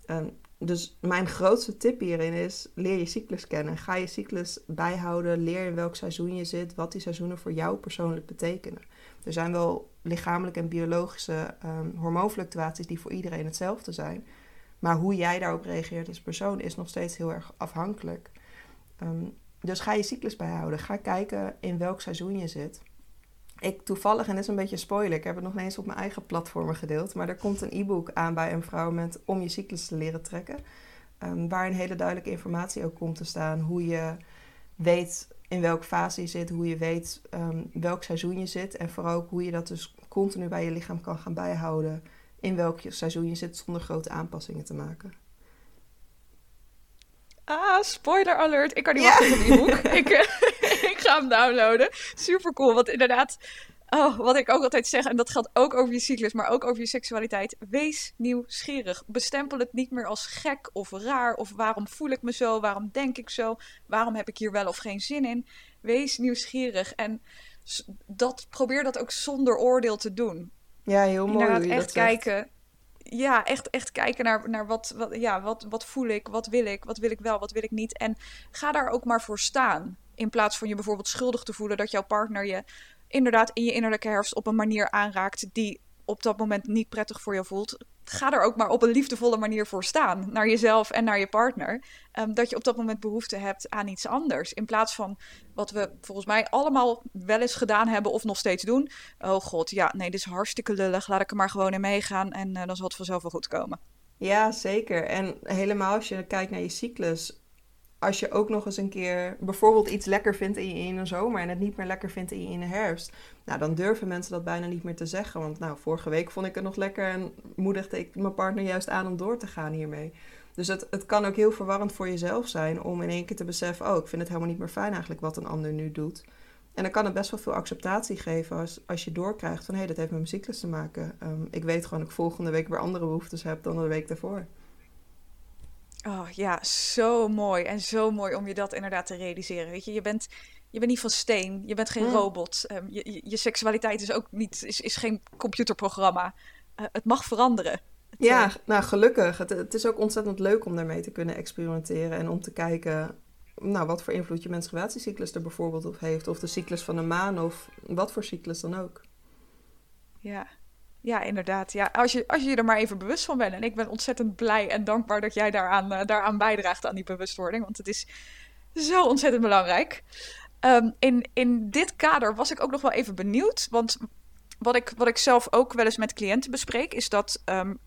Um, dus mijn grootste tip hierin is: leer je cyclus kennen. Ga je cyclus bijhouden. Leer in welk seizoen je zit. Wat die seizoenen voor jou persoonlijk betekenen. Er zijn wel lichamelijke en biologische um, hormoonfluctuaties die voor iedereen hetzelfde zijn. Maar hoe jij daarop reageert als persoon is nog steeds heel erg afhankelijk. Um, dus ga je cyclus bijhouden. Ga kijken in welk seizoen je zit ik toevallig, en dat is een beetje spoiler, ik heb het nog eens op mijn eigen platformen gedeeld, maar er komt een e-book aan bij een vrouw met om je cyclus te leren trekken. Um, waar een hele duidelijke informatie ook komt te staan. Hoe je weet in welke fase je zit, hoe je weet um, welk seizoen je zit. En vooral ook hoe je dat dus continu bij je lichaam kan gaan bijhouden. In welk seizoen je zit zonder grote aanpassingen te maken. Ah, spoiler alert. Ik kan niet wachten op het e-book. ik, hem downloaden. Super cool. Want inderdaad, Oh, wat ik ook altijd zeg, en dat geldt ook over je cyclus, maar ook over je seksualiteit. Wees nieuwsgierig. Bestempel het niet meer als gek of raar. Of waarom voel ik me zo? Waarom denk ik zo? Waarom heb ik hier wel of geen zin in? Wees nieuwsgierig. En dat, probeer dat ook zonder oordeel te doen. Ja, heel mooi. Inderdaad, echt kijken. Ja, echt, echt kijken naar, naar wat, wat, ja, wat, wat voel ik, wat wil ik, wat wil ik wel, wat wil ik niet. En ga daar ook maar voor staan. In plaats van je bijvoorbeeld schuldig te voelen dat jouw partner je inderdaad in je innerlijke herfst op een manier aanraakt die op dat moment niet prettig voor je voelt. Ga er ook maar op een liefdevolle manier voor staan. Naar jezelf en naar je partner. Ehm, dat je op dat moment behoefte hebt aan iets anders. In plaats van wat we volgens mij allemaal wel eens gedaan hebben of nog steeds doen. Oh god, ja, nee, dit is hartstikke lullig. Laat ik er maar gewoon in meegaan en uh, dan zal het vanzelf wel goed komen. Ja, zeker. En helemaal als je kijkt naar je cyclus als je ook nog eens een keer bijvoorbeeld iets lekker vindt in je in de zomer en het niet meer lekker vindt in je herfst, nou dan durven mensen dat bijna niet meer te zeggen. Want nou, vorige week vond ik het nog lekker en moedigde ik mijn partner juist aan om door te gaan hiermee. Dus het, het kan ook heel verwarrend voor jezelf zijn om in één keer te beseffen: oh, ik vind het helemaal niet meer fijn eigenlijk wat een ander nu doet. En dan kan het best wel veel acceptatie geven als, als je doorkrijgt van hé, dat heeft met mijn cyclus te maken. Um, ik weet gewoon dat ik volgende week weer andere behoeftes heb dan de week daarvoor. Oh ja, zo mooi. En zo mooi om je dat inderdaad te realiseren. Weet je, je bent, je bent niet van steen. Je bent geen mm. robot. Um, je, je, seksualiteit is ook niet, is, is geen computerprogramma. Uh, het mag veranderen. Het, ja, uh... nou gelukkig. Het, het, is ook ontzettend leuk om daarmee te kunnen experimenteren. En om te kijken nou, wat voor invloed je menstruatiecyclus er bijvoorbeeld op heeft. Of de cyclus van de maan of wat voor cyclus dan ook. Ja, ja, inderdaad. Ja, als, je, als je er maar even bewust van bent. En ik ben ontzettend blij en dankbaar dat jij daaraan, uh, daaraan bijdraagt aan die bewustwording. Want het is zo ontzettend belangrijk. Um, in, in dit kader was ik ook nog wel even benieuwd. Want wat ik, wat ik zelf ook wel eens met cliënten bespreek, is dat um,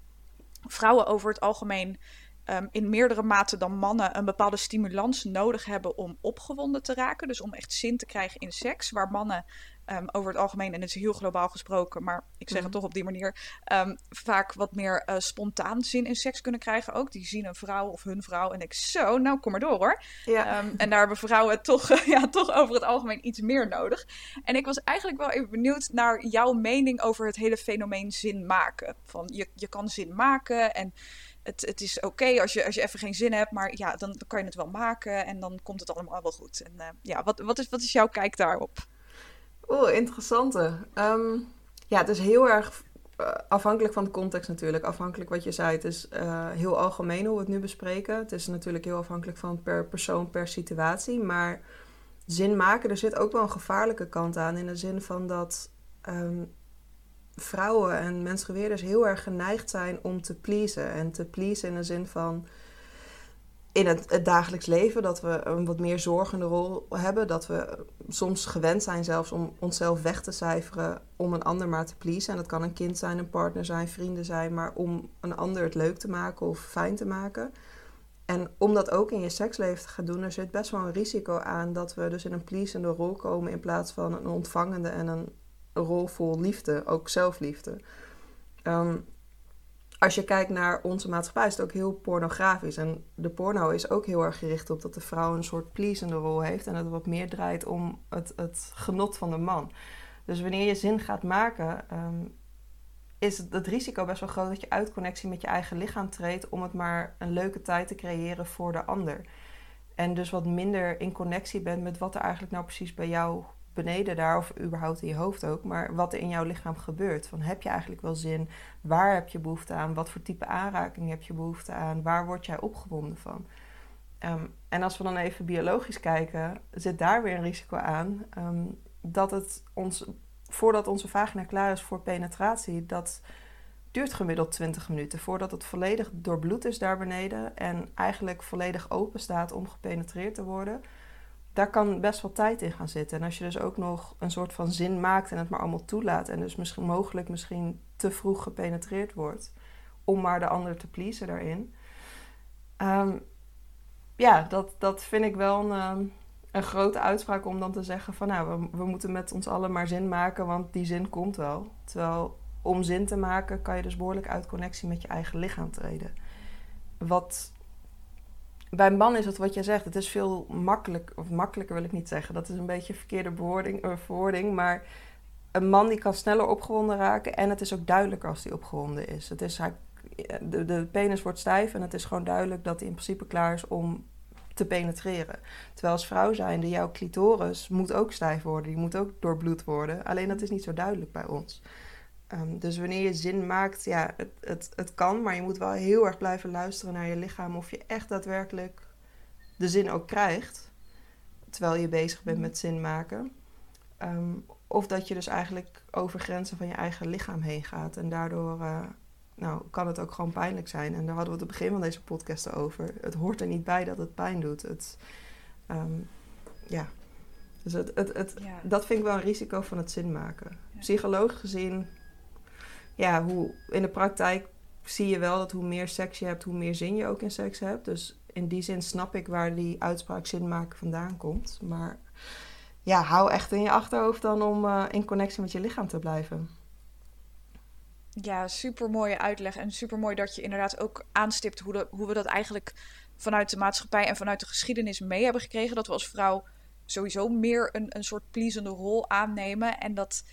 vrouwen over het algemeen um, in meerdere mate dan mannen een bepaalde stimulans nodig hebben om opgewonden te raken. Dus om echt zin te krijgen in seks. Waar mannen um, over het algemeen, en het is heel globaal gesproken, maar ik zeg het mhm. toch op die manier, um, vaak wat meer uh, spontaan zin in seks kunnen krijgen ook. Die zien een vrouw of hun vrouw en ik zo, nou kom maar door hoor. Ja. Um, en daar hebben vrouwen toch, ja, toch over het algemeen iets meer nodig. En ik was eigenlijk wel even benieuwd naar jouw mening over het hele fenomeen zin maken. Van je, je kan zin maken en het, het is oké als, je, als je even geen zin hebt, maar ja, dan, dan kan je het wel maken en dan komt het allemaal wel goed. En uh, ja, wat, wat, is, wat is jouw kijk daarop? Oeh, interessante. Um, ja, het is heel erg uh, afhankelijk van de context natuurlijk. Afhankelijk wat je zei. Het is uh, heel algemeen hoe we het nu bespreken. Het is natuurlijk heel afhankelijk van per persoon, per situatie. Maar zin maken, er zit ook wel een gevaarlijke kant aan. In de zin van dat um, vrouwen en mensgeweerders heel erg geneigd zijn om te pleasen. En te pleasen in de zin van in het, dagelijks leven dat we een wat meer zorgende rol hebben. Dat we soms gewend zijn zelfs om onszelf weg te cijferen om een ander maar te pleasen. En dat kan een kind zijn, een partner zijn, vrienden zijn, maar om een ander het leuk te maken of fijn te maken. En om dat ook in je seksleven te gaan doen, er zit best wel een risico aan dat we dus in een pleasende rol komen in plaats van een ontvangende en een rol vol liefde, ook zelfliefde. Um, als je kijkt naar onze maatschappij, is het ook heel pornografisch. En de porno is ook heel erg gericht op dat de vrouw een soort pleasende rol heeft. En dat het wat meer draait om het, het genot van de man. Dus wanneer je zin gaat maken, um, is het, het, risico best wel groot dat je uit connectie met je eigen lichaam treedt. om het maar een leuke tijd te creëren voor de ander. En dus wat minder in connectie bent met wat er eigenlijk nou precies bij jou beneden daar, of überhaupt in je hoofd ook, maar wat er in jouw lichaam gebeurt. Van heb je eigenlijk wel zin? Waar heb je behoefte aan? Wat voor type aanraking heb je behoefte aan? Waar word jij opgewonden van? Um, en als we dan even biologisch kijken, zit daar weer een risico aan um, dat het ons, voordat onze vagina klaar is voor penetratie, dat duurt gemiddeld 20 minuten voordat het volledig doorbloed is daar beneden en eigenlijk volledig open staat om gepenetreerd te worden daar kan best wel tijd in gaan zitten. En als je dus ook nog een soort van zin maakt en het maar allemaal toelaat. En dus misschien mogelijk misschien te vroeg gepenetreerd wordt. Om maar de ander te pleasen daarin. Um, ja, dat, dat vind ik wel een, ehm, een grote uitspraak om dan te zeggen van nou, we, we moeten met ons allen maar zin maken, want die zin komt wel. Terwijl om zin te maken kan je dus behoorlijk uit connectie met je eigen lichaam treden. Wat bij een man is het wat jij zegt, het is veel makkelijk, of makkelijker wil ik niet zeggen, dat is een beetje een verkeerde bewoording, uh, verwoording, maar een man die kan sneller opgewonden raken en het is ook duidelijker als hij opgewonden is. Het is hij, de, de penis wordt stijf en het is gewoon duidelijk dat hij in principe klaar is om te penetreren. Terwijl als vrouw zijnde, jouw clitoris moet ook stijf worden, die moet ook doorbloed worden. Alleen dat is niet zo duidelijk bij ons. Ehm, dus wanneer je zin maakt, ja, het, het, het kan, maar je moet wel heel erg blijven luisteren naar je lichaam of je echt daadwerkelijk de zin ook krijgt, terwijl je bezig bent met zin maken. Ehm, of dat je dus eigenlijk over grenzen van je eigen lichaam heen gaat en daardoor uh, nou, kan het ook gewoon pijnlijk zijn. En daar hadden we het begin van deze podcast over. Het hoort er niet bij dat het pijn doet. Het, ehm, ja. Dus het, het, het, dat vind ik wel een risico van het zin maken. Psychologisch gezien, ja, hoe, in de praktijk zie je wel dat hoe meer seks je hebt, hoe meer zin je ook in seks hebt. Dus in die zin snap ik waar die uitspraak zin maken vandaan komt. Maar ja, hou echt in je achterhoofd dan om uh, in connectie met je lichaam te blijven. Ja, super mooie uitleg. En super mooi dat je inderdaad ook aanstipt hoe, hoe we dat eigenlijk vanuit de maatschappij en vanuit de geschiedenis mee hebben gekregen. Dat we als vrouw sowieso meer een, een soort pleasende rol aannemen. En dat,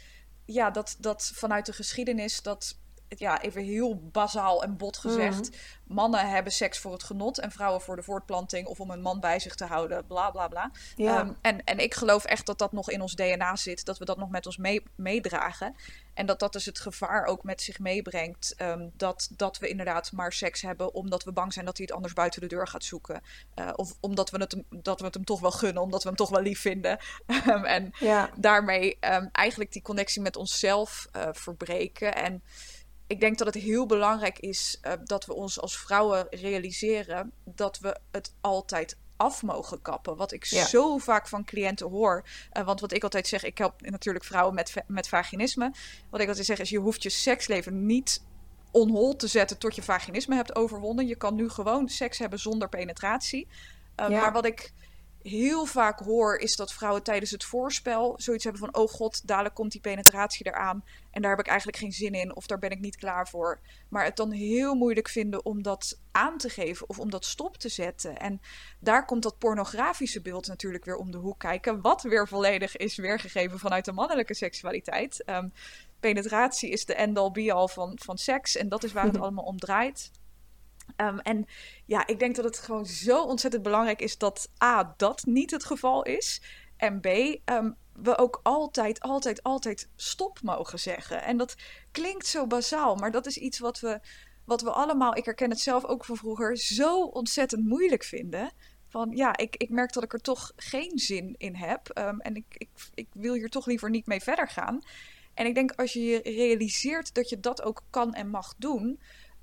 ja, dat, dat vanuit de geschiedenis dat ja, even heel bazaal en bot gezegd. Mhm. Mannen hebben seks voor het genot en vrouwen voor de voortplanting of om een man bij zich te houden, bla bla bla. Ehm, en, en ik geloof echt dat dat nog in ons DNA zit, dat we dat nog met ons mee, meedragen. En dat dat dus het gevaar ook met zich meebrengt. Ehm, dat, dat we inderdaad maar seks hebben omdat we bang zijn dat hij het anders buiten de deur gaat zoeken. Uh, of omdat we, het, dat we het hem toch wel gunnen, omdat we hem toch wel lief vinden. Ehm, en daarmee eigenlijk die connectie met onszelf uh, verbreken. En ik denk dat het heel belangrijk is uh, dat we ons als vrouwen realiseren dat we het altijd af mogen kappen. Wat ik zo vaak van cliënten hoor. Uh, want wat ik altijd zeg, ik help natuurlijk vrouwen met, met vaginisme. Wat ik altijd zeg is, je hoeft je seksleven niet onhol te zetten tot je vaginisme hebt overwonnen. Je kan nu gewoon seks hebben zonder penetratie. Uh, ja. Maar wat ik heel vaak hoor, is dat vrouwen tijdens het voorspel zoiets hebben van: oh god, dadelijk komt die penetratie eraan. En daar heb ik eigenlijk geen zin in, of daar ben ik niet klaar voor. Maar het dan heel moeilijk vinden om dat aan te geven of om dat stop te zetten. En daar komt dat pornografische beeld natuurlijk weer om de hoek kijken. Wat weer volledig is weergegeven vanuit de mannelijke seksualiteit. Ehm, penetratie is de end-all be-all van, van seks. En dat is waar het allemaal om draait. Ehm, en ja, ik denk dat het gewoon zo ontzettend belangrijk is dat A, dat niet het geval is. En B, um, we ook altijd, altijd, altijd stop mogen zeggen. En dat klinkt zo bazaal, maar dat is iets wat we, wat we allemaal, ik herken het zelf ook van vroeger, zo ontzettend moeilijk vinden. Van ja, ik, ik merk dat ik er toch geen zin in heb. Um, en ik, ik, ik wil hier toch liever niet mee verder gaan. En ik denk als je je realiseert dat je dat ook kan en mag doen,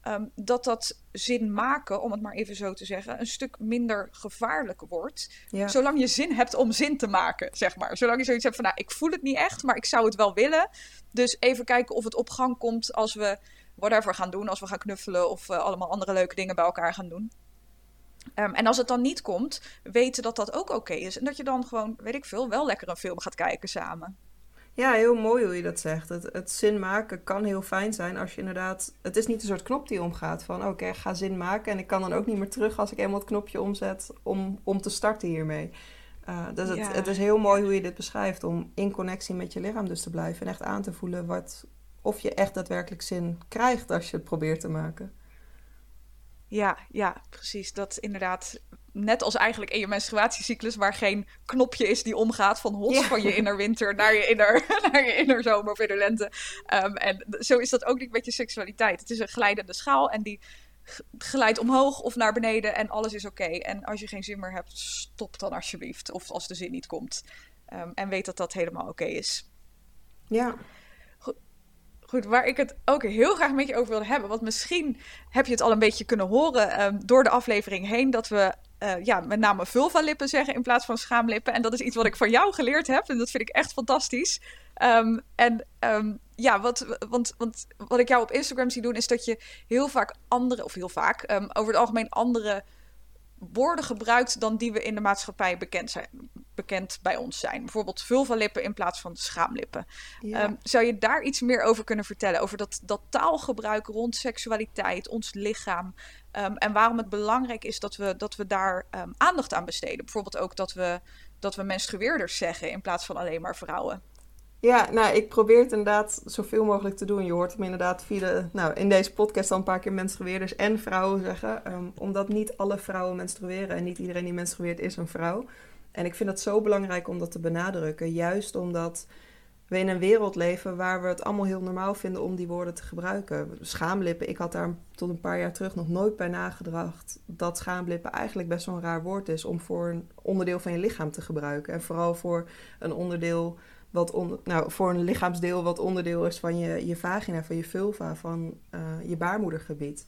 Ehm, dat dat zin maken, om het maar even zo te zeggen, een stuk minder gevaarlijk wordt. Zolang je zin hebt om zin te maken, zeg maar. Zolang je zoiets hebt van, nou, ik voel het niet echt, maar ik zou het wel willen. Dus even kijken of het op gang komt als we whatever gaan doen. Als we gaan knuffelen of uh, allemaal andere leuke dingen bij elkaar gaan doen. Um, en als het dan niet komt, weten dat dat ook oké is. En dat je dan gewoon, weet ik veel, wel lekker een film gaat kijken samen. Ja, heel mooi hoe je dat zegt. Het, het zin maken kan heel fijn zijn als je inderdaad... Het is niet een soort knop die omgaat van... oké, okay, ga zin maken en ik kan dan ook niet meer terug... als ik eenmaal het knopje omzet om, om te starten hiermee. Uh, dus het, het is heel mooi hoe je dit beschrijft... om in connectie met je lichaam dus te blijven... en echt aan te voelen wat, of je echt daadwerkelijk zin krijgt als je het probeert te maken. Ja, ja, precies. Dat inderdaad net als eigenlijk in je menstruatiecyclus, waar geen knopje is die omgaat van hot van je innerwinter naar je inner, naar je innerzomer of innerlente. Um, en zo is dat ook niet met je seksualiteit. Het is een glijdende schaal en die glijdt omhoog of naar beneden en alles is oké. En als je geen zin meer hebt, stop dan alsjeblieft. Of als de zin niet komt. Um, en weet dat dat helemaal oké is. Ja. Goed, waar ik het ook heel graag met je over wilde hebben. Want misschien heb je het al een beetje kunnen horen um, door de aflevering heen. Dat we uh, ja, met name vulva-lippen zeggen in plaats van schaamlippen. En dat is iets wat ik van jou geleerd heb. En dat vind ik echt fantastisch. Um, en um, ja, wat, want, want wat ik jou op Instagram zie doen, is dat je heel vaak andere, of heel vaak, over het algemeen andere woorden gebruikt dan die we in de maatschappij bekend, zijn, bekend bij ons zijn. Bijvoorbeeld vulva-lippen in plaats van schaamlippen. Ja. zou je daar iets meer over kunnen vertellen? Over dat, dat taalgebruik rond seksualiteit, ons lichaam. Um, en waarom het belangrijk is dat we, dat we daar um, aandacht aan besteden. Bijvoorbeeld ook dat we, dat we menstrueerders zeggen in plaats van alleen maar vrouwen. Ja, nou, ik probeer het inderdaad zoveel mogelijk te doen. Je hoort hem inderdaad via nou, in deze podcast al een paar keer menstrueerders en vrouwen zeggen. Ehm, omdat niet alle vrouwen menstrueren en niet iedereen die menstrueert is een vrouw. En ik vind het zo belangrijk om dat te benadrukken. Juist omdat we in een wereld leven waar we het allemaal heel normaal vinden om die woorden te gebruiken. Schaamlippen, ik had daar tot een paar jaar terug nog nooit bij nagedacht dat schaamlippen eigenlijk best wel een raar woord is om voor een onderdeel van je lichaam te gebruiken. En vooral voor een onderdeel wat onder, nou, voor een lichaamsdeel wat onderdeel is van je, je vagina, van je vulva, van uh, je baarmoedergebied.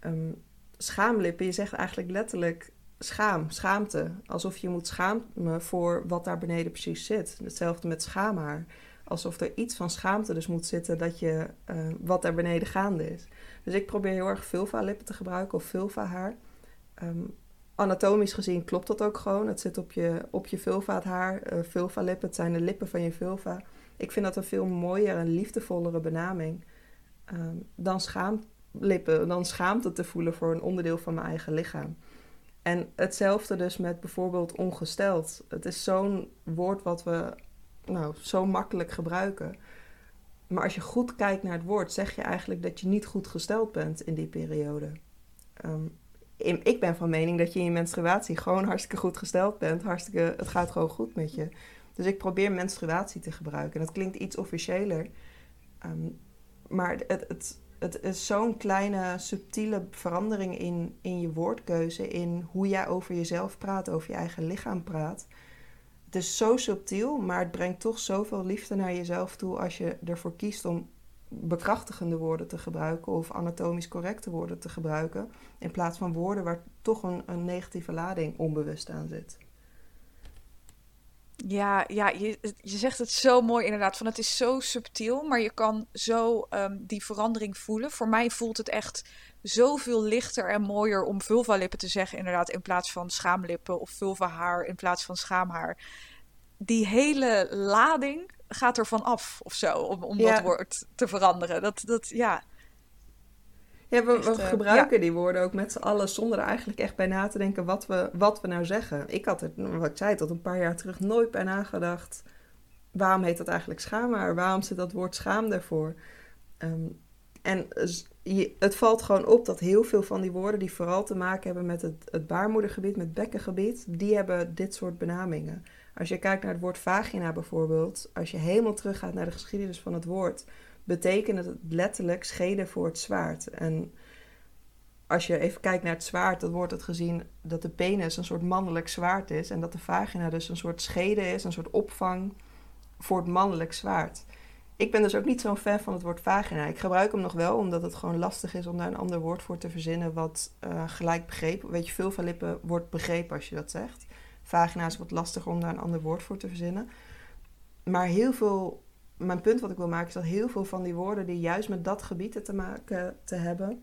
Um, schaamlippen, je zegt eigenlijk letterlijk schaam, schaamte. Alsof je moet schamen voor wat daar beneden precies zit. Hetzelfde met schaamhaar. Alsof er iets van schaamte dus moet zitten dat je uh, wat daar beneden gaande is. Dus ik probeer heel erg vulva-lippen te gebruiken of vulva-haar. Um, anatomisch gezien klopt dat ook gewoon. Het zit op je, op je vulva-haar. Uh, vulva-lippen, het zijn de lippen van je vulva. Ik vind dat een veel mooier en liefdevollere benaming um, dan schaamlippen, dan schaamte te voelen voor een onderdeel van mijn eigen lichaam. En hetzelfde dus met bijvoorbeeld ongesteld. Het is zo'n woord wat we nou, zo makkelijk gebruiken. Maar als je goed kijkt naar het woord, zeg je eigenlijk dat je niet goed gesteld bent in die periode. Um, ik ben van mening dat je in je menstruatie gewoon hartstikke goed gesteld bent. Hartstikke, het gaat gewoon goed met je. Dus ik probeer menstruatie te gebruiken. En dat klinkt iets officiëler. Um, maar het, het, het is zo'n kleine, subtiele verandering in, in je woordkeuze, in hoe jij over jezelf praat, over je eigen lichaam praat. Het is zo subtiel, maar het brengt toch zoveel liefde naar jezelf toe als je ervoor kiest om bekrachtigende woorden te gebruiken of anatomisch correcte woorden te gebruiken, in plaats van woorden waar toch een, een negatieve lading onbewust aan zit. Ja, ja je, je zegt het zo mooi inderdaad. Van het is zo subtiel, maar je kan zo um, die verandering voelen. Voor mij voelt het echt zoveel lichter en mooier om vulva-lippen te zeggen, inderdaad, in plaats van schaamlippen of vulva-haar in plaats van schaamhaar. Die hele lading gaat er van af of zo, om, om ja. dat woord te veranderen. Dat, dat ja. Ja, we, we uh, gebruiken ja. die woorden ook met z'n allen zonder er eigenlijk echt bij na te denken wat we, wat we nou zeggen. Ik had er, wat ik zei, tot een paar jaar terug nooit bij nagedacht. Waarom heet dat eigenlijk schaamhaar? Waarom zit dat woord schaam daarvoor? Um, en je, het valt gewoon op dat heel veel van die woorden die vooral te maken hebben met het, het baarmoedergebied, met het bekkengebied, die hebben dit soort benamingen. Als je kijkt naar het woord vagina bijvoorbeeld, als je helemaal teruggaat naar de geschiedenis van het woord, betekent het letterlijk scheden voor het zwaard. En als je even kijkt naar het zwaard, dan wordt het gezien dat de penis een soort mannelijk zwaard is en dat de vagina dus een soort schede is, een soort opvang voor het mannelijk zwaard. Ik ben dus ook niet zo'n fan van het woord vagina. Ik gebruik hem nog wel, omdat het gewoon lastig is om daar een ander woord voor te verzinnen wat uh, gelijk begrepen. Weet je, veel van lippen wordt begrepen als je dat zegt. Vagina is wat lastiger om daar een ander woord voor te verzinnen. Maar heel veel, mijn punt wat ik wil maken is dat heel veel van die woorden die juist met dat gebied te maken te hebben,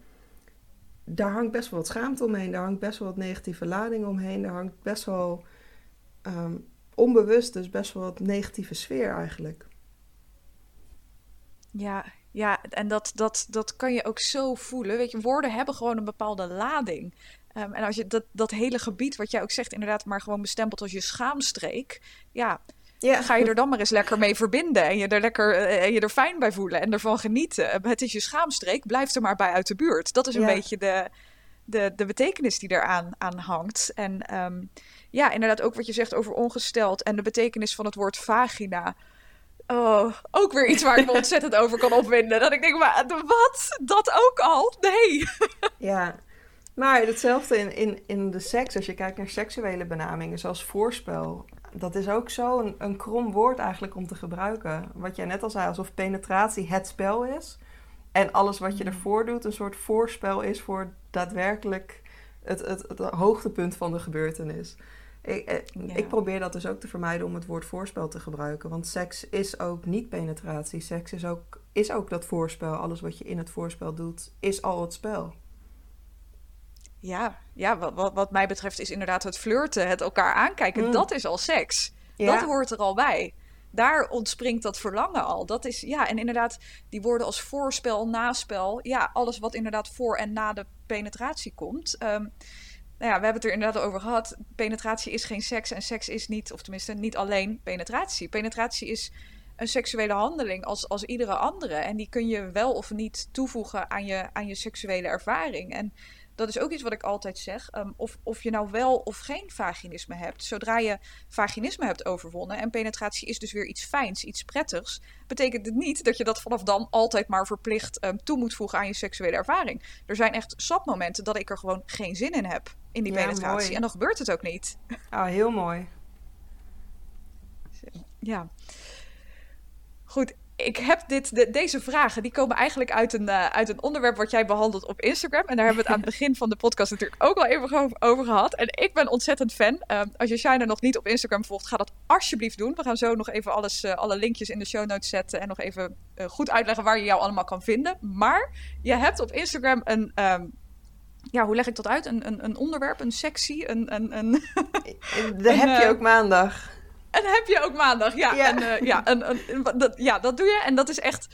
daar hangt best wel wat schaamte omheen, daar hangt best wel wat negatieve lading omheen, daar hangt best wel um, onbewust dus best wel wat negatieve sfeer eigenlijk. Ja, ja, en dat, dat, dat kan je ook zo voelen. Weet je, woorden hebben gewoon een bepaalde lading. Um, en als je dat, dat hele gebied, wat jij ook zegt, inderdaad maar gewoon bestempelt als je schaamstreek. Ja, ja. ga je er dan maar eens lekker mee verbinden. En je er lekker uh, je er fijn bij voelen en ervan genieten. Het is je schaamstreek, blijf er maar bij uit de buurt. Dat is een ja. beetje de, de, de betekenis die eraan aan hangt. En um, ja, inderdaad ook wat je zegt over ongesteld en de betekenis van het woord vagina. Oh, ook weer iets waar ik me ontzettend over kan opwinden. Dat ik denk, maar wat? Dat ook al? Nee. Ja, maar hetzelfde in, in, in de seks, als je kijkt naar seksuele benamingen, zoals voorspel. Dat is ook zo een, krom woord eigenlijk om te gebruiken. Wat jij net al zei, alsof penetratie het spel is. En alles wat je mm. ervoor doet een soort voorspel is voor daadwerkelijk het, het, het hoogtepunt van de gebeurtenis. Ik, eh, ja. ik, probeer dat dus ook te vermijden om het woord voorspel te gebruiken. Want seks is ook niet penetratie. Seks is ook, is ook dat voorspel. Alles wat je in het voorspel doet, is al het spel. Ja, ja wat, wat, wat mij betreft is inderdaad het flirten, het elkaar aankijken, mm. dat is al seks. Ja. Dat hoort er al bij. Daar ontspringt dat verlangen al. Dat is, ja, en inderdaad, die woorden als voorspel, naspel, ja, alles wat inderdaad voor en na de penetratie komt. Um, nou ja, we hebben het er inderdaad over gehad. Penetratie is geen seks en seks is niet, of tenminste niet alleen penetratie. Penetratie is een seksuele handeling als, als iedere andere. En die kun je wel of niet toevoegen aan je, aan je seksuele ervaring. En dat is ook iets wat ik altijd zeg. Ehm, of, of je nou wel of geen vaginisme hebt. Zodra je vaginisme hebt overwonnen en penetratie is dus weer iets fijns, iets prettigs, betekent het niet dat je dat vanaf dan altijd maar verplicht um, toe moet voegen aan je seksuele ervaring. Er zijn echt sapmomenten dat ik er gewoon geen zin in heb in die penetratie. En dan gebeurt het ook niet. Ah, heel mooi. Ja. Goed, ik heb dit, deze vragen, die komen eigenlijk uit een, uh, uit een onderwerp wat jij behandelt op Instagram. En daar hebben we het aan het begin van de podcast natuurlijk ook al even over gehad. En ik ben ontzettend fan. Uh, als je Shiner nog niet op Instagram volgt, ga dat alsjeblieft doen. We gaan zo nog even alles, uh, alle linkjes in de show notes zetten. En nog even goed uitleggen waar je jou allemaal kan vinden. Maar je hebt op Instagram een... Um, ja, hoe leg ik dat uit? Een, een, een onderwerp, een sectie, een... een, een Daar heb je ook maandag. En heb je ook maandag. Ja, En, uh, ja, dat, ja, dat doe je. En dat is echt.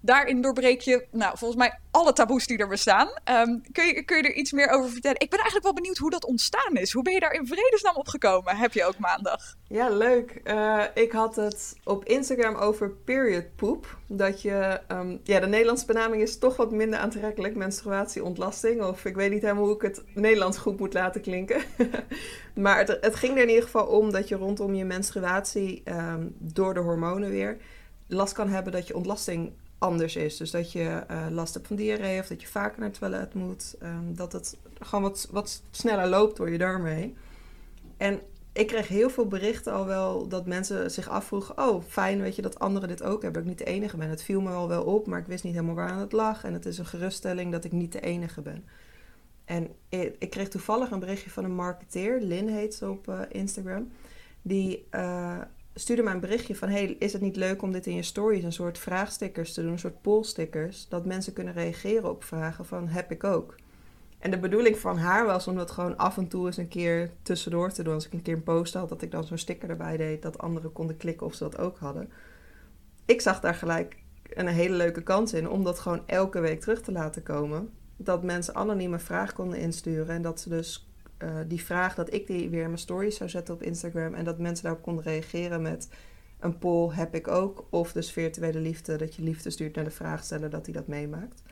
Daarin doorbreek je, nou, volgens mij alle taboes die er bestaan. Um, kun, je, kun je er iets meer over vertellen? Ik ben eigenlijk wel benieuwd hoe dat ontstaan is. Hoe ben je daar in vredesnaam opgekomen? Heb je ook maandag? Ja, leuk. Uh, ik had het op Instagram over period poop. Dat je, um, ja, de Nederlandse benaming is toch wat minder aantrekkelijk. Menstruatieontlasting. Of ik weet niet helemaal hoe ik het Nederlands goed moet laten klinken. maar het, het, ging er in ieder geval om dat je rondom je menstruatie um, door de hormonen weer last kan hebben dat je ontlasting anders is. Dus dat je uh, last hebt van diarree of dat je vaker naar het toilet moet. Um, dat het gewoon wat, wat sneller loopt door je darmen. En ik kreeg heel veel berichten al wel dat mensen zich afvroegen: Oh, fijn, weet je dat anderen dit ook hebben. Ik niet de enige ben. Het viel me al wel op, maar ik wist niet helemaal waar aan het lag. En het is een geruststelling dat ik niet de enige ben. En ik, ik kreeg toevallig een berichtje van een marketeer, Lin heet ze op uh, Instagram. Die uh, stuurde mij een berichtje van: hey, is het niet leuk om dit in je stories een soort vraagstickers te doen, een soort pollstickers, dat mensen kunnen reageren op vragen van heb ik ook. En de bedoeling van haar was om dat gewoon af en toe eens een keer tussendoor te doen. Als ik een keer een post had, dat ik dan zo'n sticker erbij deed, dat anderen konden klikken of ze dat ook hadden. Ik zag daar gelijk een hele leuke kans in om dat gewoon elke week terug te laten komen. Dat mensen anonieme vragen konden insturen en dat ze dus uh, die vraag dat ik die weer in mijn stories zou zetten op Instagram en dat mensen daarop konden reageren met een poll heb ik ook. Of dus virtuele liefde, dat je liefde stuurt naar de vraagsteller dat hij dat meemaakt.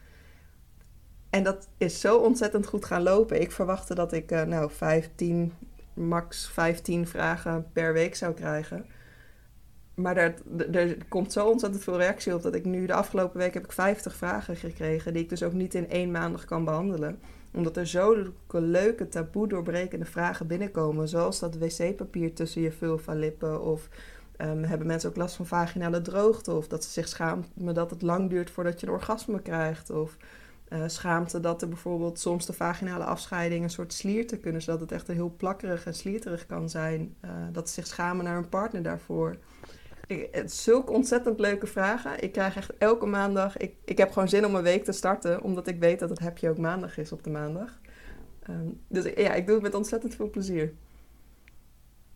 En dat is zo ontzettend goed gaan lopen. Ik verwachtte dat ik uh, nou 15, max 15 vragen per week zou krijgen. Maar er, er komt zo ontzettend veel reactie op dat ik nu de afgelopen week heb ik 50 vragen gekregen die ik dus ook niet in één maandag kan behandelen omdat er zulke leuke taboe doorbrekende vragen binnenkomen. Zoals dat wc-papier tussen je vulva-lippen. Of um, hebben mensen ook last van vaginale droogte. Of dat ze zich schamen dat het lang duurt voordat je een orgasme krijgt. Of uh, schaamte dat er bijvoorbeeld soms de vaginale afscheiding een soort slierte kunnen. Zodat het echt heel plakkerig en slierterig kan zijn. Uh, dat ze zich schamen naar hun partner daarvoor. Zulke ontzettend leuke vragen. Ik krijg echt elke maandag. Ik, ik heb gewoon zin om een week te starten, omdat ik weet dat het heb je ook maandag is op de maandag. Um, dus ja, ik doe het met ontzettend veel plezier.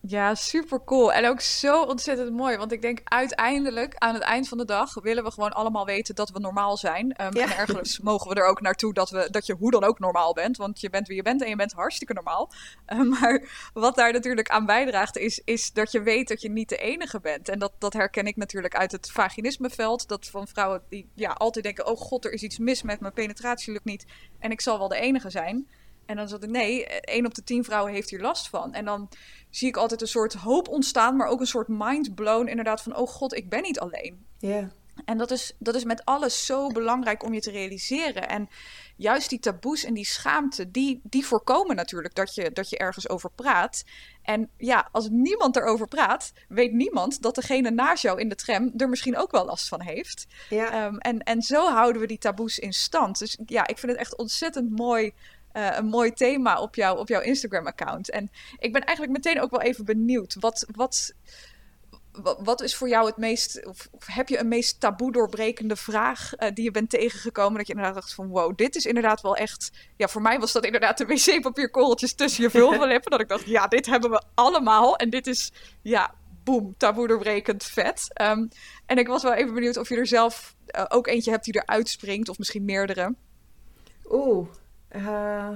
Ja, super cool. En ook zo ontzettend mooi. Want ik denk uiteindelijk, aan het eind van de dag, willen we gewoon allemaal weten dat we normaal zijn. Um, En ergens mogen we er ook naartoe dat, we, dat je hoe dan ook normaal bent. Want je bent wie je bent en je bent hartstikke normaal. Uh, maar wat daar natuurlijk aan bijdraagt, is, is dat je weet dat je niet de enige bent. En dat, dat herken ik natuurlijk uit het vaginismeveld. Dat van vrouwen die ja, altijd denken: oh god, er is iets mis met mijn penetratie, lukt niet. En ik zal wel de enige zijn. En dan zat ik, nee, één op de tien vrouwen heeft hier last van. En dan zie ik altijd een soort hoop ontstaan, maar ook een soort mind blown. Inderdaad, van oh god, ik ben niet alleen. Ja. En dat is, dat is met alles zo belangrijk om je te realiseren. En juist die taboes en die schaamte, die, die voorkomen natuurlijk dat je, dat je ergens over praat. En ja, als niemand erover praat, weet niemand dat degene naast jou in de tram er misschien ook wel last van heeft. Ja. Um, en, en zo houden we die taboes in stand. Dus ja, ik vind het echt ontzettend mooi uh, een mooi thema op, jou, op jouw Instagram-account. En ik ben eigenlijk meteen ook wel even benieuwd. Wat, wat, wat is voor jou het meest, of, heb je een meest taboe doorbrekende vraag uh, die je bent tegengekomen? Dat je inderdaad dacht van wow, dit is inderdaad wel echt. Ja, voor mij was dat inderdaad de wc-papierkorreltjes tussen je vulvalippen. dat ik dacht, ja, dit hebben we allemaal. En dit is, ja, boem, taboe doorbrekend vet. Um, en ik was wel even benieuwd of je er zelf uh, ook eentje hebt die eruit springt, of misschien meerdere. Oeh, uh,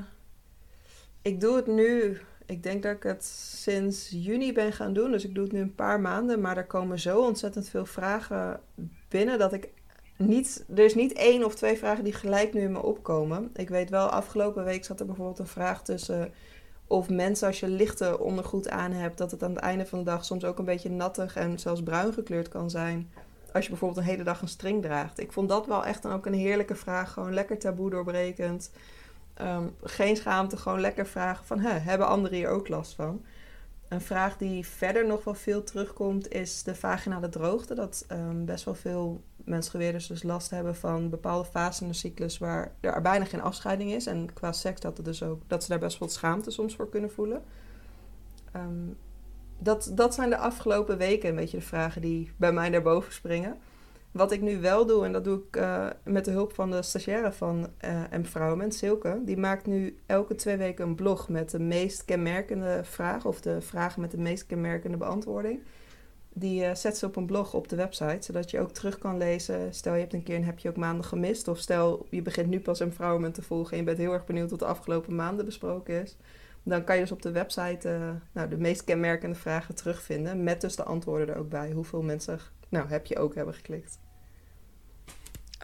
ik doe het nu. Ik denk dat ik het sinds juni ben gaan doen. Dus ik doe het nu een paar maanden. Maar er komen zo ontzettend veel vragen binnen dat ik niet. Er is niet één of twee vragen die gelijk nu in me opkomen. Ik weet wel, afgelopen week zat er bijvoorbeeld een vraag tussen. Of mensen, als je lichte ondergoed aan hebt, dat het aan het einde van de dag soms ook een beetje nattig en zelfs bruin gekleurd kan zijn. Als je bijvoorbeeld een hele dag een string draagt. Ik vond dat wel echt dan ook een heerlijke vraag. Gewoon lekker taboe doorbrekend. Ehm, geen schaamte, gewoon lekker vragen van... Hebben anderen hier ook last van? Een vraag die verder nog wel veel terugkomt... is de vaginale droogte. Dat um, best wel veel mensgeweerders dus last hebben van bepaalde fasen in de cyclus... waar er bijna geen afscheiding is. En qua seks dat, dus ook, dat ze daar best wel schaamte soms voor kunnen voelen. Um, dat, dat zijn de afgelopen weken een beetje de vragen die bij mij naar boven springen. Wat ik nu wel doe, en dat doe ik uh, met de hulp van de stagiaire van uh, Empowerment, Silke. Die maakt nu elke twee weken een blog met de meest kenmerkende vragen, of de vragen met de meest kenmerkende beantwoording. Die uh, zet ze op een blog op de website, zodat je ook terug kan lezen. Stel je hebt een keer een heb je ook maanden gemist, of stel je begint nu pas Empowerment te volgen en je bent heel erg benieuwd wat de afgelopen maanden besproken is. Dan kan je dus op de website nou, de meest kenmerkende vragen terugvinden, met dus de antwoorden er ook bij. Hoeveel mensen nou, heb je ook hebben geklikt.